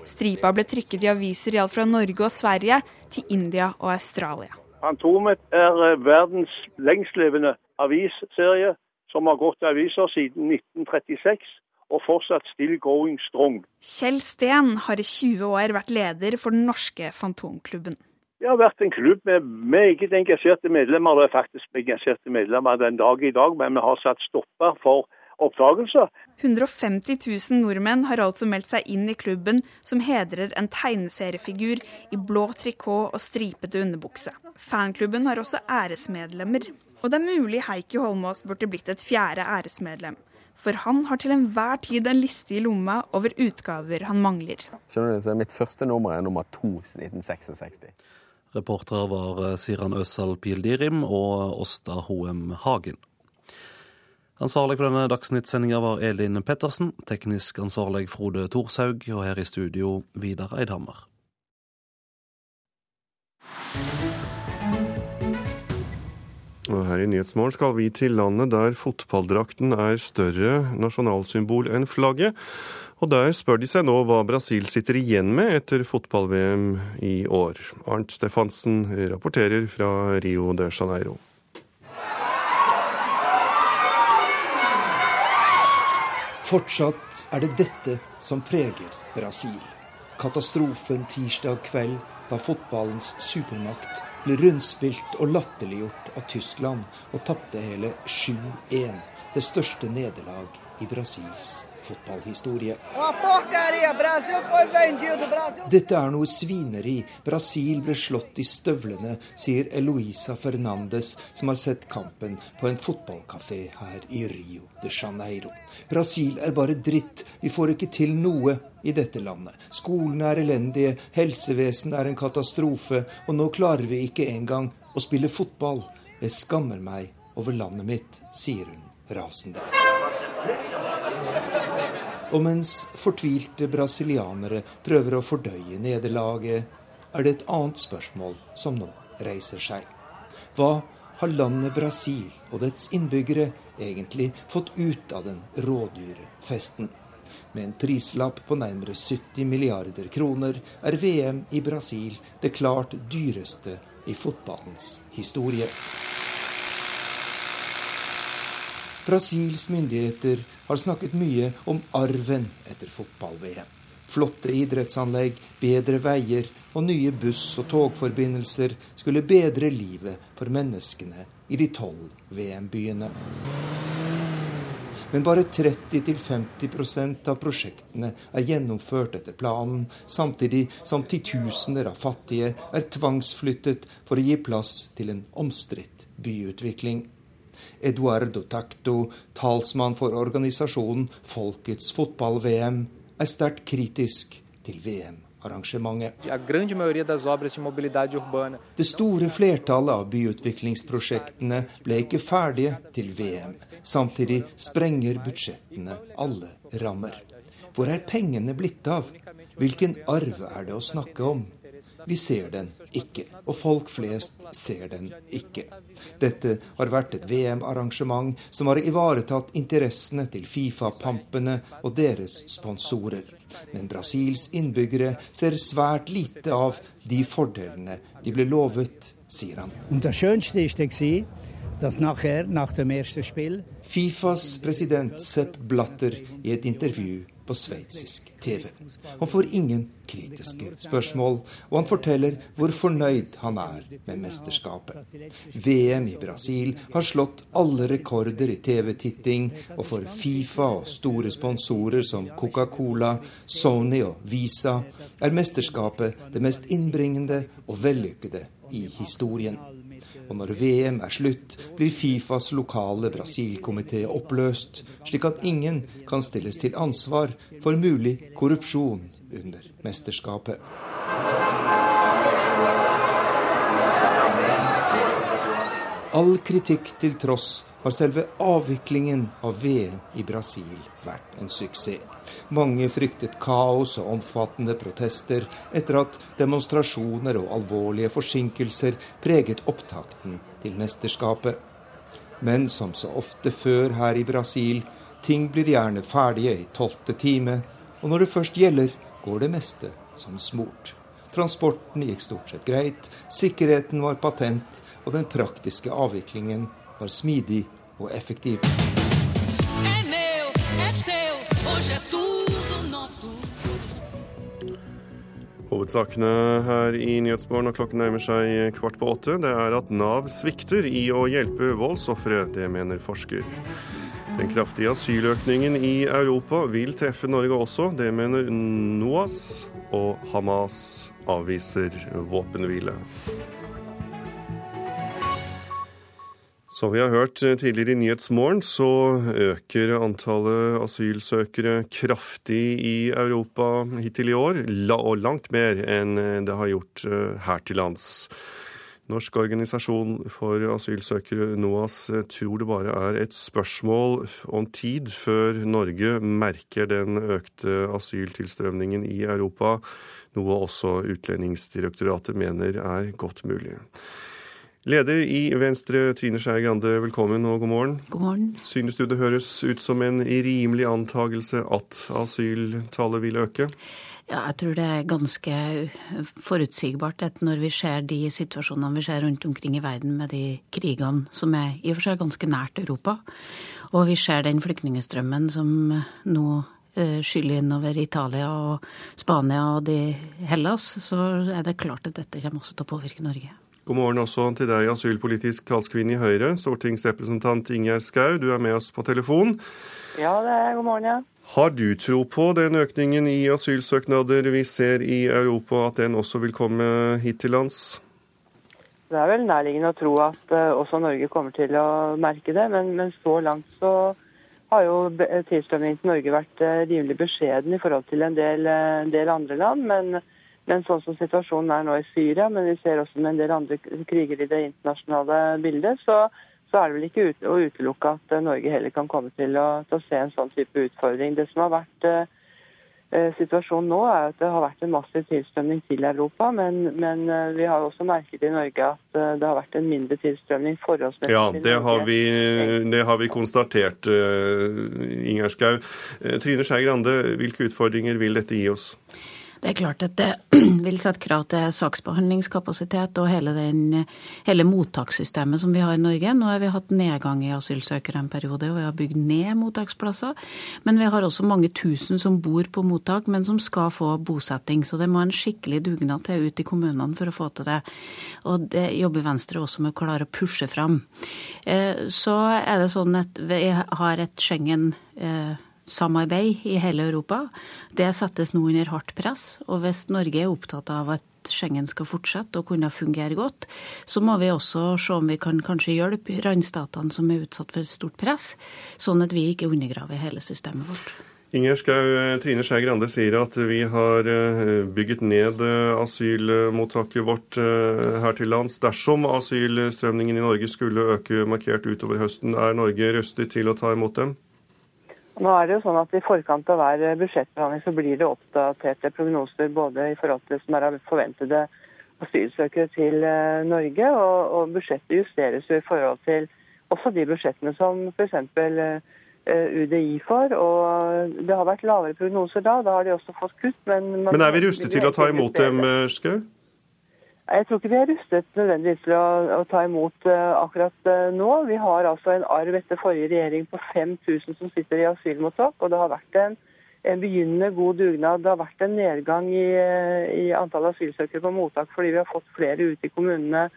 Stripa ble trykket i aviser i alt fra Norge og Sverige til India og Australia. Fantomet er eh, verdens lengstlevende avisserie, som har gått i aviser siden 1936 og fortsatt still going strong. Kjell Steen har i 20 år vært leder for den norske Fantomklubben. Det har vært en klubb med meget engasjerte medlemmer. Det er faktisk engasjerte medlemmer den dag i dag, men vi har satt stopper for oppdagelser. 150 000 nordmenn har altså meldt seg inn i klubben, som hedrer en tegneseriefigur i blå trikot og stripete underbukse. Fanklubben har også æresmedlemmer. Og det er mulig Heikki Holmås burde blitt et fjerde æresmedlem. For han har til enhver tid en liste i lomma over utgaver han mangler. Skjønner du, så Mitt første nummer er nummer to 1966. Reportere var eh, Siran Øsal Pildirim og Åsta Hoem Hagen. Ansvarlig for denne Dagsnytt-sendinga var Elin Pettersen, teknisk ansvarlig Frode Thorshaug, og her i studio Vidar Eidhammer. Og her i Nyhetsmorgen skal vi til landet der fotballdrakten er større nasjonalsymbol enn flagget. Og der spør de seg nå hva Brasil sitter igjen med etter fotball-VM i år. Arnt Stefansen rapporterer fra Rio de Janeiro. Fortsatt er det dette som preger Brasil. Katastrofen tirsdag kveld da fotballens supermakt ble rundspilt og latterliggjort av Tyskland og tapte hele 7-1. Det største nederlag i Brasils fotballhistorie. Dette er noe svineri. Brasil ble slått i støvlene, sier Eloisa Fernandes, som har sett kampen på en fotballkafé her i Rio de Janeiro. Brasil er bare dritt. Vi får ikke til noe i dette landet. Skolene er elendige, helsevesenet er en katastrofe, og nå klarer vi ikke engang å spille fotball. Jeg skammer meg over landet mitt, sier hun rasende. Og mens fortvilte brasilianere prøver å fordøye nederlaget, er det et annet spørsmål som nå reiser seg. Hva har landet Brasil og dets innbyggere egentlig fått ut av den rådyre festen? Med en prislapp på nærmere 70 milliarder kroner er VM i Brasil det klart dyreste i fotballens historie. Brasils myndigheter har snakket mye om arven etter fotball-VM. Flotte idrettsanlegg, bedre veier og nye buss- og togforbindelser skulle bedre livet for menneskene i de tolv VM-byene. Men bare 30-50% av prosjektene er gjennomført etter planen, samtidig som titusener av fattige er tvangsflyttet for å gi plass til en omstridt byutvikling. Eduardo Tacto, talsmann for organisasjonen Folkets fotball-VM, er sterkt kritisk til VM-arrangementet. Det store flertallet av byutviklingsprosjektene ble ikke ferdige til VM. Samtidig sprenger budsjettene alle rammer. Hvor er pengene blitt av? Hvilken arv er det å snakke om? Vi ser den ikke, og folk flest ser den ikke. Dette har vært et VM-arrangement som har ivaretatt interessene til Fifa-pampene og deres sponsorer. Men Brasils innbyggere ser svært lite av de fordelene de ble lovet, sier han. Fifas president Sepp Blatter i et intervju på sveitsisk TV. Han får ingen kritiske spørsmål, og han forteller hvor fornøyd han er med mesterskapet. VM i Brasil har slått alle rekorder i TV-titting, og for Fifa og store sponsorer som Coca-Cola, Sony og Visa er mesterskapet det mest innbringende og vellykkede i historien. Og når VM er slutt, blir Fifas lokale Brasil-komité oppløst, slik at ingen kan stilles til ansvar for mulig korrupsjon under mesterskapet. All kritikk til tross har selve avviklingen av VM i Brasil vært en suksess. Mange fryktet kaos og omfattende protester etter at demonstrasjoner og alvorlige forsinkelser preget opptakten til mesterskapet. Men som så ofte før her i Brasil, ting blir gjerne ferdige i tolvte time, og når det først gjelder, går det meste som smurt. Transporten gikk stort sett greit, sikkerheten var patent, og den praktiske avviklingen var smidig og effektiv. Hovedsakene her i Nyhetsmorgen, og klokken nærmer seg kvart på åtte, det er at Nav svikter i å hjelpe voldsofre. Det mener forsker. Den kraftige asyløkningen i Europa vil treffe Norge også. Det mener NOAS, og Hamas avviser våpenhvile. Som vi har hørt eh, tidligere i Nyhetsmorgen, så øker antallet asylsøkere kraftig i Europa hittil i år, og langt mer enn eh, det har gjort eh, her til lands. Norsk organisasjon for asylsøkere, NOAS, tror det bare er et spørsmål om tid før Norge merker den økte asyltilstrømningen i Europa, noe også Utlendingsdirektoratet mener er godt mulig. Leder i Venstre, Trine Skei Grande, velkommen og god morgen. God morgen. Synes du det høres ut som en rimelig antagelse at asyltallet vil øke? Ja, jeg tror det er ganske forutsigbart at når vi ser de situasjonene vi ser rundt omkring i verden med de krigene som er i og for seg ganske nært Europa, og vi ser den flyktningstrømmen som nå eh, skyller innover Italia og Spania og de Hellas, så er det klart at dette kommer også til å påvirke Norge. God morgen også til deg, asylpolitisk talskvinne i Høyre, stortingsrepresentant Ingjerd Schou. Du er med oss på telefon. Ja, det er god morgen, ja. Har du tro på den økningen i asylsøknader vi ser i Europa, at den også vil komme hit til lands? Det er vel nærliggende å tro at uh, også Norge kommer til å merke det, men, men så langt så har jo tilstrømningen til Norge vært uh, rimelig beskjeden i forhold til en del, uh, en del andre land. men men sånn som situasjonen er nå i Syria, men vi ser også med en del andre kriger i det internasjonale bildet, så, så er det vel ikke ut, å utelukke at Norge heller kan komme til å, til å, se en sånn type utfordring. Det som har vært eh, eh Situasjonen nå er at det har vært en massiv tilstrømning til Europa, men, men eh, vi har også merket i Norge at eh, det har vært en mindre tilstrømning forholdsmessig ja, det har vi, det har vi konstatert, Ingjerd Schou. Trine Skei Grande, hvilke utfordringer vil dette gi oss? Det er klart at det vil sette krav til saksbehandlingskapasitet og hele, den, hele mottakssystemet som vi har i Norge. Nå har vi hatt nedgang i asylsøkere en periode, og vi har bygd ned mottaksplasser. Men vi har også mange tusen som bor på mottak, men som skal få bosetting. Så det må en skikkelig dugnad til ut i kommunene for å få til det. Og det jobber Venstre også med å klare å pushe fram. Eh, så er det sånn at vi har et Schengen eh, samarbeid i hele Europa. Det settes nå under hardt press. Og hvis Norge er opptatt av at Schengen skal fortsette og kunne fungere godt, så må vi også se om vi kan kanskje hjelpe randstatene som er utsatt for stort press, sånn at vi ikke undergraver hele systemet vårt. Inger Skau, eh, Trine Skei Grande sier at vi har eh, bygget ned eh, asylmottaket vårt her til lands. Dersom asylstrømningen i Norge skulle øke markert utover høsten, er Norge rustet til å ta imot dem? Nå er det jo sånn at I forkant av hver budsjettbehandling så blir det oppdaterte prognoser både i forhold til det som er forventede asylsøkere til Norge, og, og budsjettet justeres jo i forhold til også de budsjettene som f.eks. Eh, UDI for. og Det har vært lavere prognoser da. Da har de også fått kutt. Men, men er vi rustet til å ta imot dem, eh, Skau? Jeg tror ikke vi er rustet nødvendigvis til å, å ta imot uh, akkurat uh, nå. Vi har altså en arv etter forrige regjering på 5000 som sitter i asylmottak. Og det har vært en, en begynnende god dugnad. Det har vært en nedgang i, i antall asylsøkere på mottak fordi vi har fått flere ut i kommunene.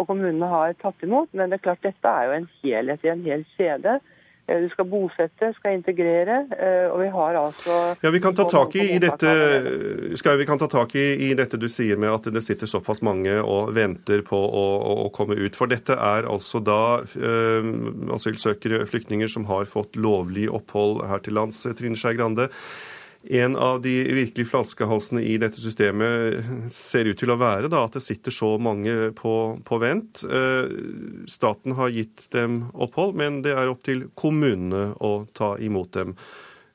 Og kommunene har tatt imot. Men det er klart dette er jo en helhet i en hel kjede. Eh, du skal bosette, skal integrere, eh, og vi har altså Ja, Vi kan ta tak i, i dette skal vi kan ta tak i, i dette du sier med at det sitter såpass mange og venter på å, å komme ut. For dette er altså da øh, asylsøkere, flyktninger, som har fått lovlig opphold her til lands. Trine Skei Grande. En av de virkelig flaskehalsene i dette systemet ser ut til å være da, at det sitter så mange på, på, vent. Eh, staten har gitt dem opphold, men det er opp til kommunene å ta imot dem.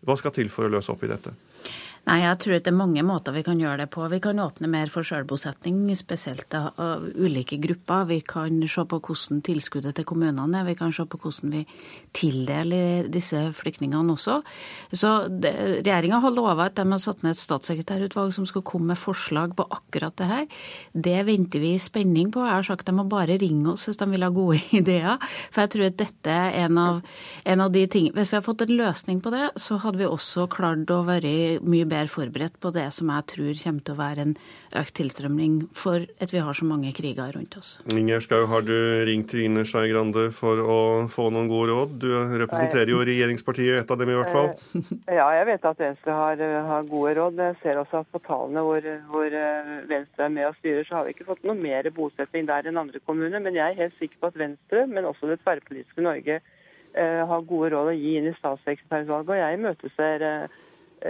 Hva skal til for å løse opp i dette? Nei, jeg tror at det er mange måter vi kan gjøre det på. Vi kan åpne mer for selvbosetning, spesielt av ulike grupper. Vi kan se på hvordan tilskuddet til kommunene er. Vi kan se på hvordan vi tildeler disse flyktningene også. Så Regjeringa har lova at de har satt ned et statssekretærutvalg som skal komme med forslag på akkurat det her. Det venter vi i spenning på. Jeg har sagt de må bare ringe oss hvis de vil ha gode ideer. For jeg tror at dette er en av, en av de tingene Hvis vi har fått en løsning på det, så hadde vi også klart å være mye bedre bedre forberedt på det som jeg tror kommer til å være en økt tilstrømning for at vi har så mange kriger rundt oss. Inger Skau, har du ringt Trine Skei Grande for å få noen gode råd? Du representerer jo regjeringspartiet, et av dem i hvert fall. Eh, ja, jeg vet at Venstre har, har gode råd. Jeg ser også at på tallene hvor, hvor, eh, Venstre er med og styrer, så har vi ikke fått noe mer bosetting der enn andre kommuner. Men jeg er helt sikker på at Venstre, men også det tverrpolitiske Norge, eh, har gode råd å gi inn i statssekretærutvalget. Og jeg imøteser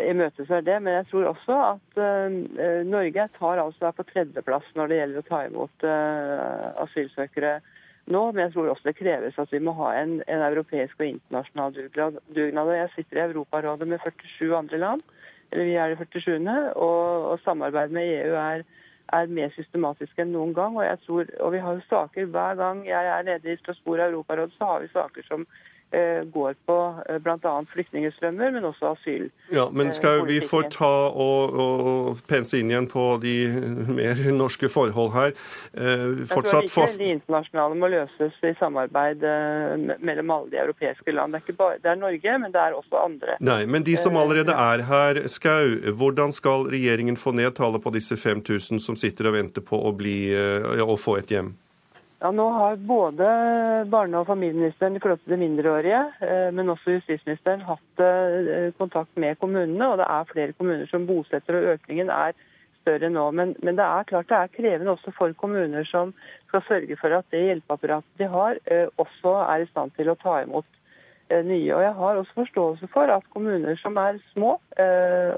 imøteser det. Men jeg tror også at uh, Norge tar altså på tredjeplass når det gjelder å ta imot uh, asylsøkere nå. Men jeg tror også det kreves at vi må ha en, en europeisk og internasjonal dugnad. Jeg sitter i Europarådet med 47 andre land, eller vi er de 47. Og, og samarbeidet med EU er, er mer systematisk enn noen gang. Og, jeg tror, og vi har jo saker hver gang jeg er nede i Strasbourg Europaråd, så har vi saker som går på eh, bl.a. flyktningstrømmer, men også asyl. Ja, Men skal vi få ta og, og pense inn igjen på de mer norske forhold her? Eh, fortsatt Jeg tror ikke de internasjonale må løses i samarbeid mellom alle de europeiske land. Det er, ikke bare, det er Norge, men det er også andre. Nei, Men de som allerede er her, Skau, hvordan skal regjeringen få ned tallet på disse 5000 som sitter og venter på å, bli, å få et hjem? Ja, Nå har både barne- og familieministeren i forhold til de mindreårige, eh, men også justisministeren hatt eh, kontakt med kommunene. og Det er flere kommuner som bosetter, og økningen er større nå. Men, men, det er klart det er krevende også for kommuner som skal sørge for at det hjelpeapparatet de har, eh, også er i stand til å ta imot nye. Og Jeg har også forståelse for at kommuner som er små,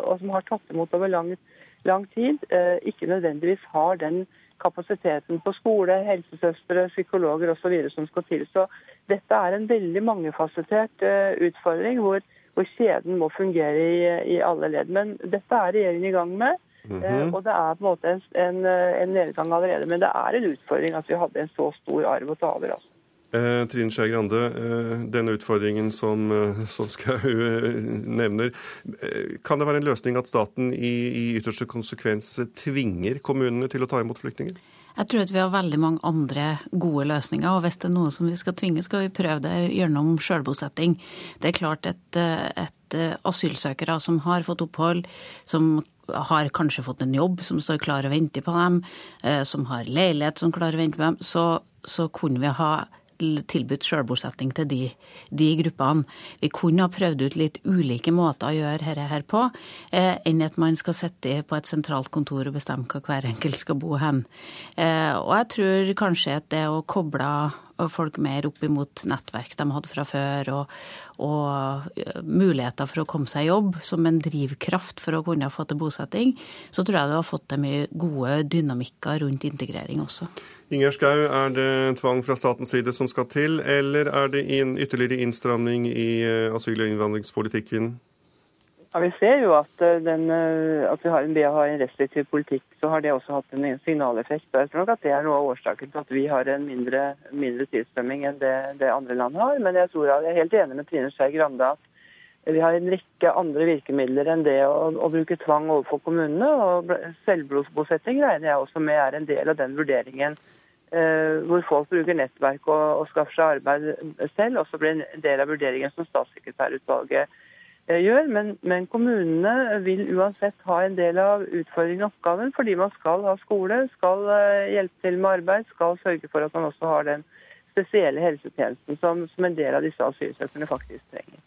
og som har tatt imot over lang, lang tid, ikke nødvendigvis har den kapasiteten på skole, helsesøstre, psykologer osv. som skal til. Så dette er en veldig mangefasettert uh, utfordring hvor, hvor, kjeden må fungere i, i, alle ledd. Men dette er regjeringen i gang med. Mm -hmm. og det er på en måte en, en, eh, en, nedgang allerede. Men det er en utfordring at vi hadde en så stor arv å ta over. altså. Eh, Trine Skei Grande, eh, denne utfordringen som, eh, som Skau eh, nevner, eh, kan det være en løsning at staten i, i ytterste konsekvens tvinger kommunene til å ta imot flyktninger? Jeg tror at vi har veldig mange andre gode løsninger, og hvis det er noe som vi skal tvinge, skal vi prøve det gjennom sjølbosetting. Det er klart at et asylsøkere som har fått opphold, som har kanskje fått en jobb som står klar og venter på dem, som har leilighet som klarer å vente på dem, så, så kunne vi ha tilbudt selvbosetting til de, de, gruppene. Vi kunne ha prøvd ut litt ulike måter å gjøre dette her på, eh, enn at man skal sitte på et sentralt kontor og bestemme hva hver enkelt skal bo hen. Eh, og jeg tror kanskje at det å koble folk mer opp imot nettverk de hadde fra før, og, og eh, muligheter for å komme seg i jobb som en drivkraft for å kunne få til bosetting, så tror jeg det har fått til mye gode dynamikker rundt integrering også. Inger Schou, er det tvang fra statens side som skal til, eller er det en ytterligere innstramning i eh, asyl- og innvandringspolitikken? Ja, Vi ser jo at, eh, den, eh, at vi har en, har en restriktiv politikk, så har det også hatt en signaleffekt. Jeg tror nok at Det er noe av årsaken til at vi har en mindre, mindre tilstrømming enn det, det, andre land har. Men jeg, tror jeg er helt enig med Trine Skei Grande at vi har en rekke andre virkemidler enn det å, å bruke tvang overfor kommunene. og selvblodsbosetting regner jeg også med er en del av den vurderingen. Eh, hvor folk bruker nettverk og, og skaffer seg arbeid selv. Også blir en del av vurderingen som statssekretærutvalget Eh, gjør. Men, men, kommunene vil uansett ha en del av utfordringen og oppgaven, fordi man skal ha skole, skal eh, hjelpe til med arbeid, skal sørge for at man også har den spesielle helsetjenesten som, som en del av disse asylsøkerne faktisk trenger.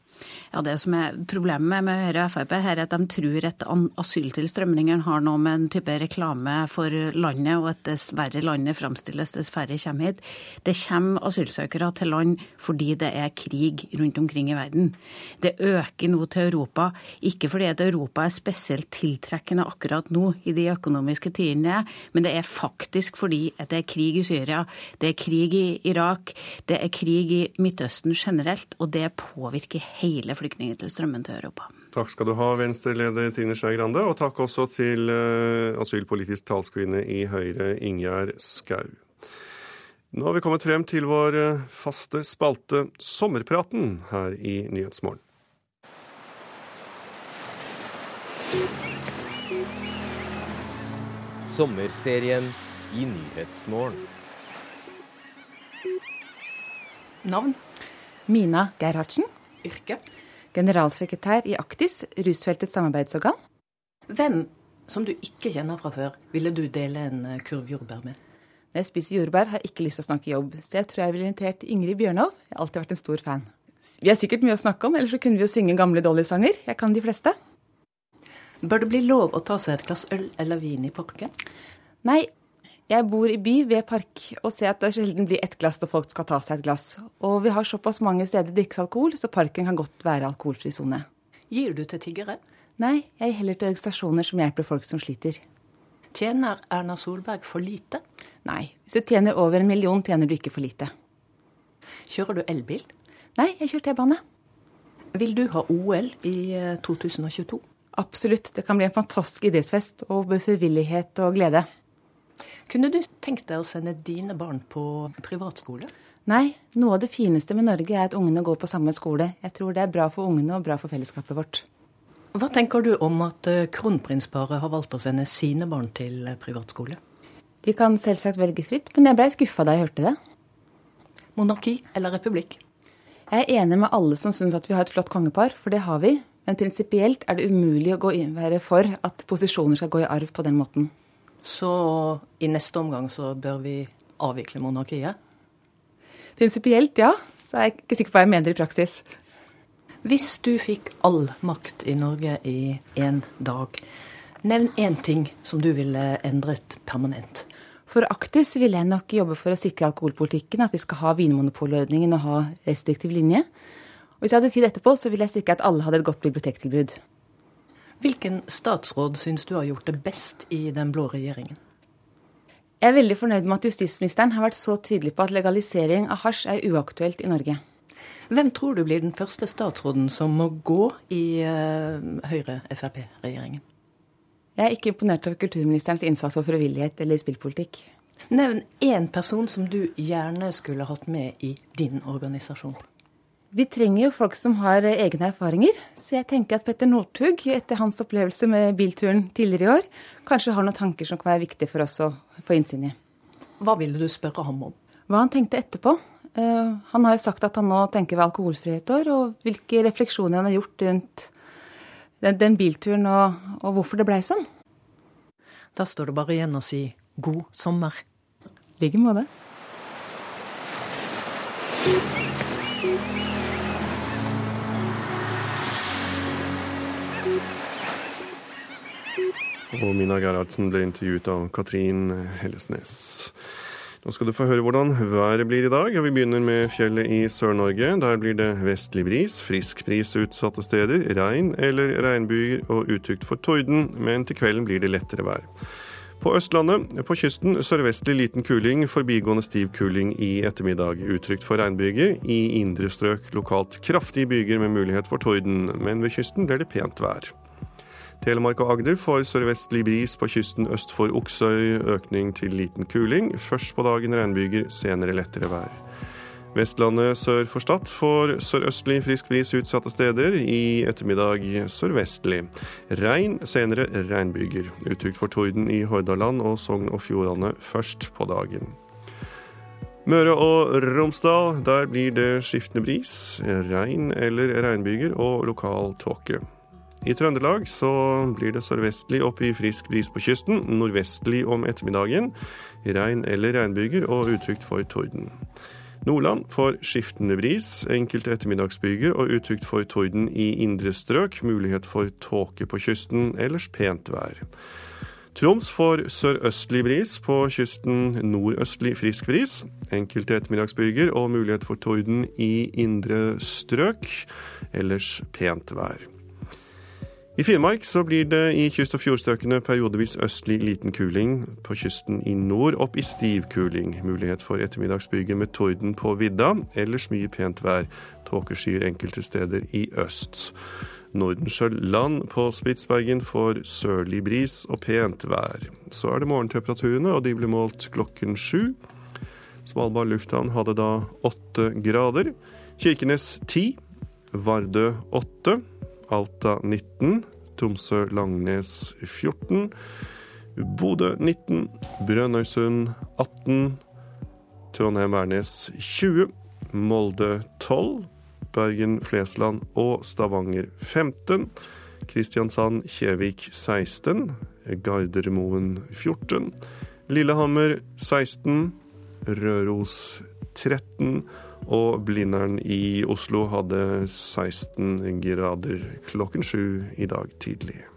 Ja, Det som er problemet med Høyre og Frp, her er at de tror at asyltilstrømningen har noe med en type reklame for landet, og at dess verre landet framstilles, dess færre kommer hit. Det kommer asylsøkere til land fordi det er krig rundt omkring i verden. Det øker nå til Europa, ikke fordi at Europa er spesielt tiltrekkende akkurat nå i de økonomiske tidene, men det er faktisk fordi at det er krig i Syria, det er krig i Irak, det er krig i Midtøsten generelt, og det påvirker hele flyktningtilstrømmen til Europa. Takk skal du ha, Venstre-leder Trine Skei Grande, og takk også til uh, asylpolitisk talskvinne i Høyre, Ingjerd Skau. Nå har vi kommet frem til vår eh, faste spalte Sommerpraten her i Nyhetsmorgen. Sommerserien i Nyhetsmorgen. Navn? Mina Gerhardsen. Yrke? Generalsekretær i Aktis, rusfeltets samarbeidsorgan. Hvem som du ikke kjenner fra før, ville du dele en eh, kurv jordbær med? Når jeg spiser jordbær, har jeg ikke lyst til å snakke jobb, så jeg tror jeg ville invitert Ingrid Bjørnov. Jeg har alltid vært en stor fan. Vi har sikkert mye å snakke om, ellers så kunne vi jo synge gamle Dolly-sanger. Jeg kan de fleste. Bør det bli lov å ta seg et glass øl eller vin i parken? Nei, jeg bor i by ved park og ser at det sjelden blir ett glass når folk skal ta seg et glass. Og vi har såpass mange steder drikkes alkohol, så parken kan godt være alkoholfri sone. Gir du til tiggere? Nei, jeg gir heller til organisasjoner som hjelper folk som sliter. Tjener Erna Solberg for lite? Nei, hvis du tjener over en million, tjener du ikke for lite. Kjører du elbil? Nei, jeg kjører T-bane. Vil du ha OL i 2022? Eh, Absolutt. Det kan bli en fantastisk idrettsfest og frivillighet og glede. Kunne du tenkt deg å sende dine barn på privatskole? Nei, noe av det fineste med Norge er at ungene går på samme skole. Jeg tror det er bra for ungene og bra for fellesskapet vårt. Hva tenker du om at eh, kronprinsparet har valgt å sende sine barn til eh, privatskole? De kan selvsagt velge fritt, men jeg blei skuffa da jeg hørte det. Monarki eller republikk? Jeg er enig med alle som syns at vi har et flott kongepar, for det har vi. Men prinsipielt er det umulig å gå være for at posisjoner skal gå i arv på den måten. Så i neste omgang så bør vi avvikle monarkiet? Prinsipielt ja, så er jeg ikke sikker på hva jeg mener i praksis. Hvis du fikk all makt i Norge i én dag, nevn én ting som du ville endret permanent. For Aktis ville jeg nok jobbe for å sikre alkoholpolitikken, at vi skal ha vinmonopolordningen og ha restriktiv linje. Og hvis jeg hadde tid etterpå, så ville jeg sikre at alle hadde et godt bibliotektilbud. Hvilken statsråd syns du har gjort det best i den blå regjeringen? Jeg er veldig fornøyd med at justisministeren har vært så tydelig på at legalisering av hasj er uaktuelt i Norge. Hvem tror du blir den første statsråden som må gå i uh, Høyre-Frp-regjeringen? Jeg er ikke imponert over kulturministerens innsats for frivillighet eller spillpolitikk. Nevn én person som du gjerne skulle hatt med i din organisasjon. Vi trenger jo folk som har eh, egne erfaringer, så jeg tenker at Petter Northug, etter hans opplevelse med bilturen tidligere i år, kanskje har noen tanker som kan være viktige for oss å få innsyn i. Hva ville du spørre ham om? Hva han tenkte etterpå. Uh, han har jo sagt at han nå tenker ved alkoholfrihet år, og hvilke refleksjoner han har gjort rundt den, den bilturen, og, og hvorfor det blei sånn. Da står det bare igjen å si god sommer. I like måte. Og Mina Gerhardsen ble intervjuet av Katrin Hellesnes. Nå skal du få høre hvordan været blir i dag. Vi begynner med fjellet i Sør-Norge. Der blir det vestlig bris, frisk bris utsatte steder, regn eller regnbyger og utrygt for torden, men til kvelden blir det lettere vær. På Østlandet, på kysten sørvestlig liten kuling, forbigående stiv kuling i ettermiddag. Utrygt for regnbyger. I indre strøk lokalt kraftige byger med mulighet for torden, men ved kysten blir det pent vær. Telemark og Agder får sørvestlig bris på kysten øst for Oksøy, økning til liten kuling. Først på dagen regnbyger, senere lettere vær. Vestlandet sør for Stad får sørøstlig frisk bris utsatte steder. I ettermiddag sørvestlig. Regn, senere regnbyger. Utrygt for torden i Hordaland og Sogn og Fjordane først på dagen. Møre og Romsdal, der blir det skiftende bris, regn eller regnbyger og lokal tåke. I Trøndelag så blir det sørvestlig opp i frisk bris på kysten, nordvestlig om ettermiddagen. Regn eller regnbyger og utrygt for torden. Nordland får skiftende bris, enkelte ettermiddagsbyger og utrygt for torden i indre strøk. Mulighet for tåke på kysten, ellers pent vær. Troms får sørøstlig bris, på kysten nordøstlig frisk bris. Enkelte ettermiddagsbyger og mulighet for torden i indre strøk, ellers pent vær. I Finnmark så blir det i kyst- og fjordstrøkene periodevis østlig liten kuling. På kysten i nord opp i stiv kuling. Mulighet for ettermiddagsbyger med torden på vidda. Ellers mye pent vær. Tåkeskyer enkelte steder i øst. Nordensjøland på Spitsbergen får sørlig bris og pent vær. Så er det morgentemperaturene, og de blir målt klokken sju. Svalbard lufthavn hadde da åtte grader. Kirkenes ti. Vardø åtte. Alta 19, Tromsø-Langnes 14, Bodø 19, Brønnøysund 18, Trondheim-Værnes 20, Molde 12, Bergen-Flesland og Stavanger 15, Kristiansand-Kjevik 16, Gardermoen 14, Lillehammer 16, Røros 13 og Blindern i Oslo hadde 16 grader klokken sju i dag tidlig.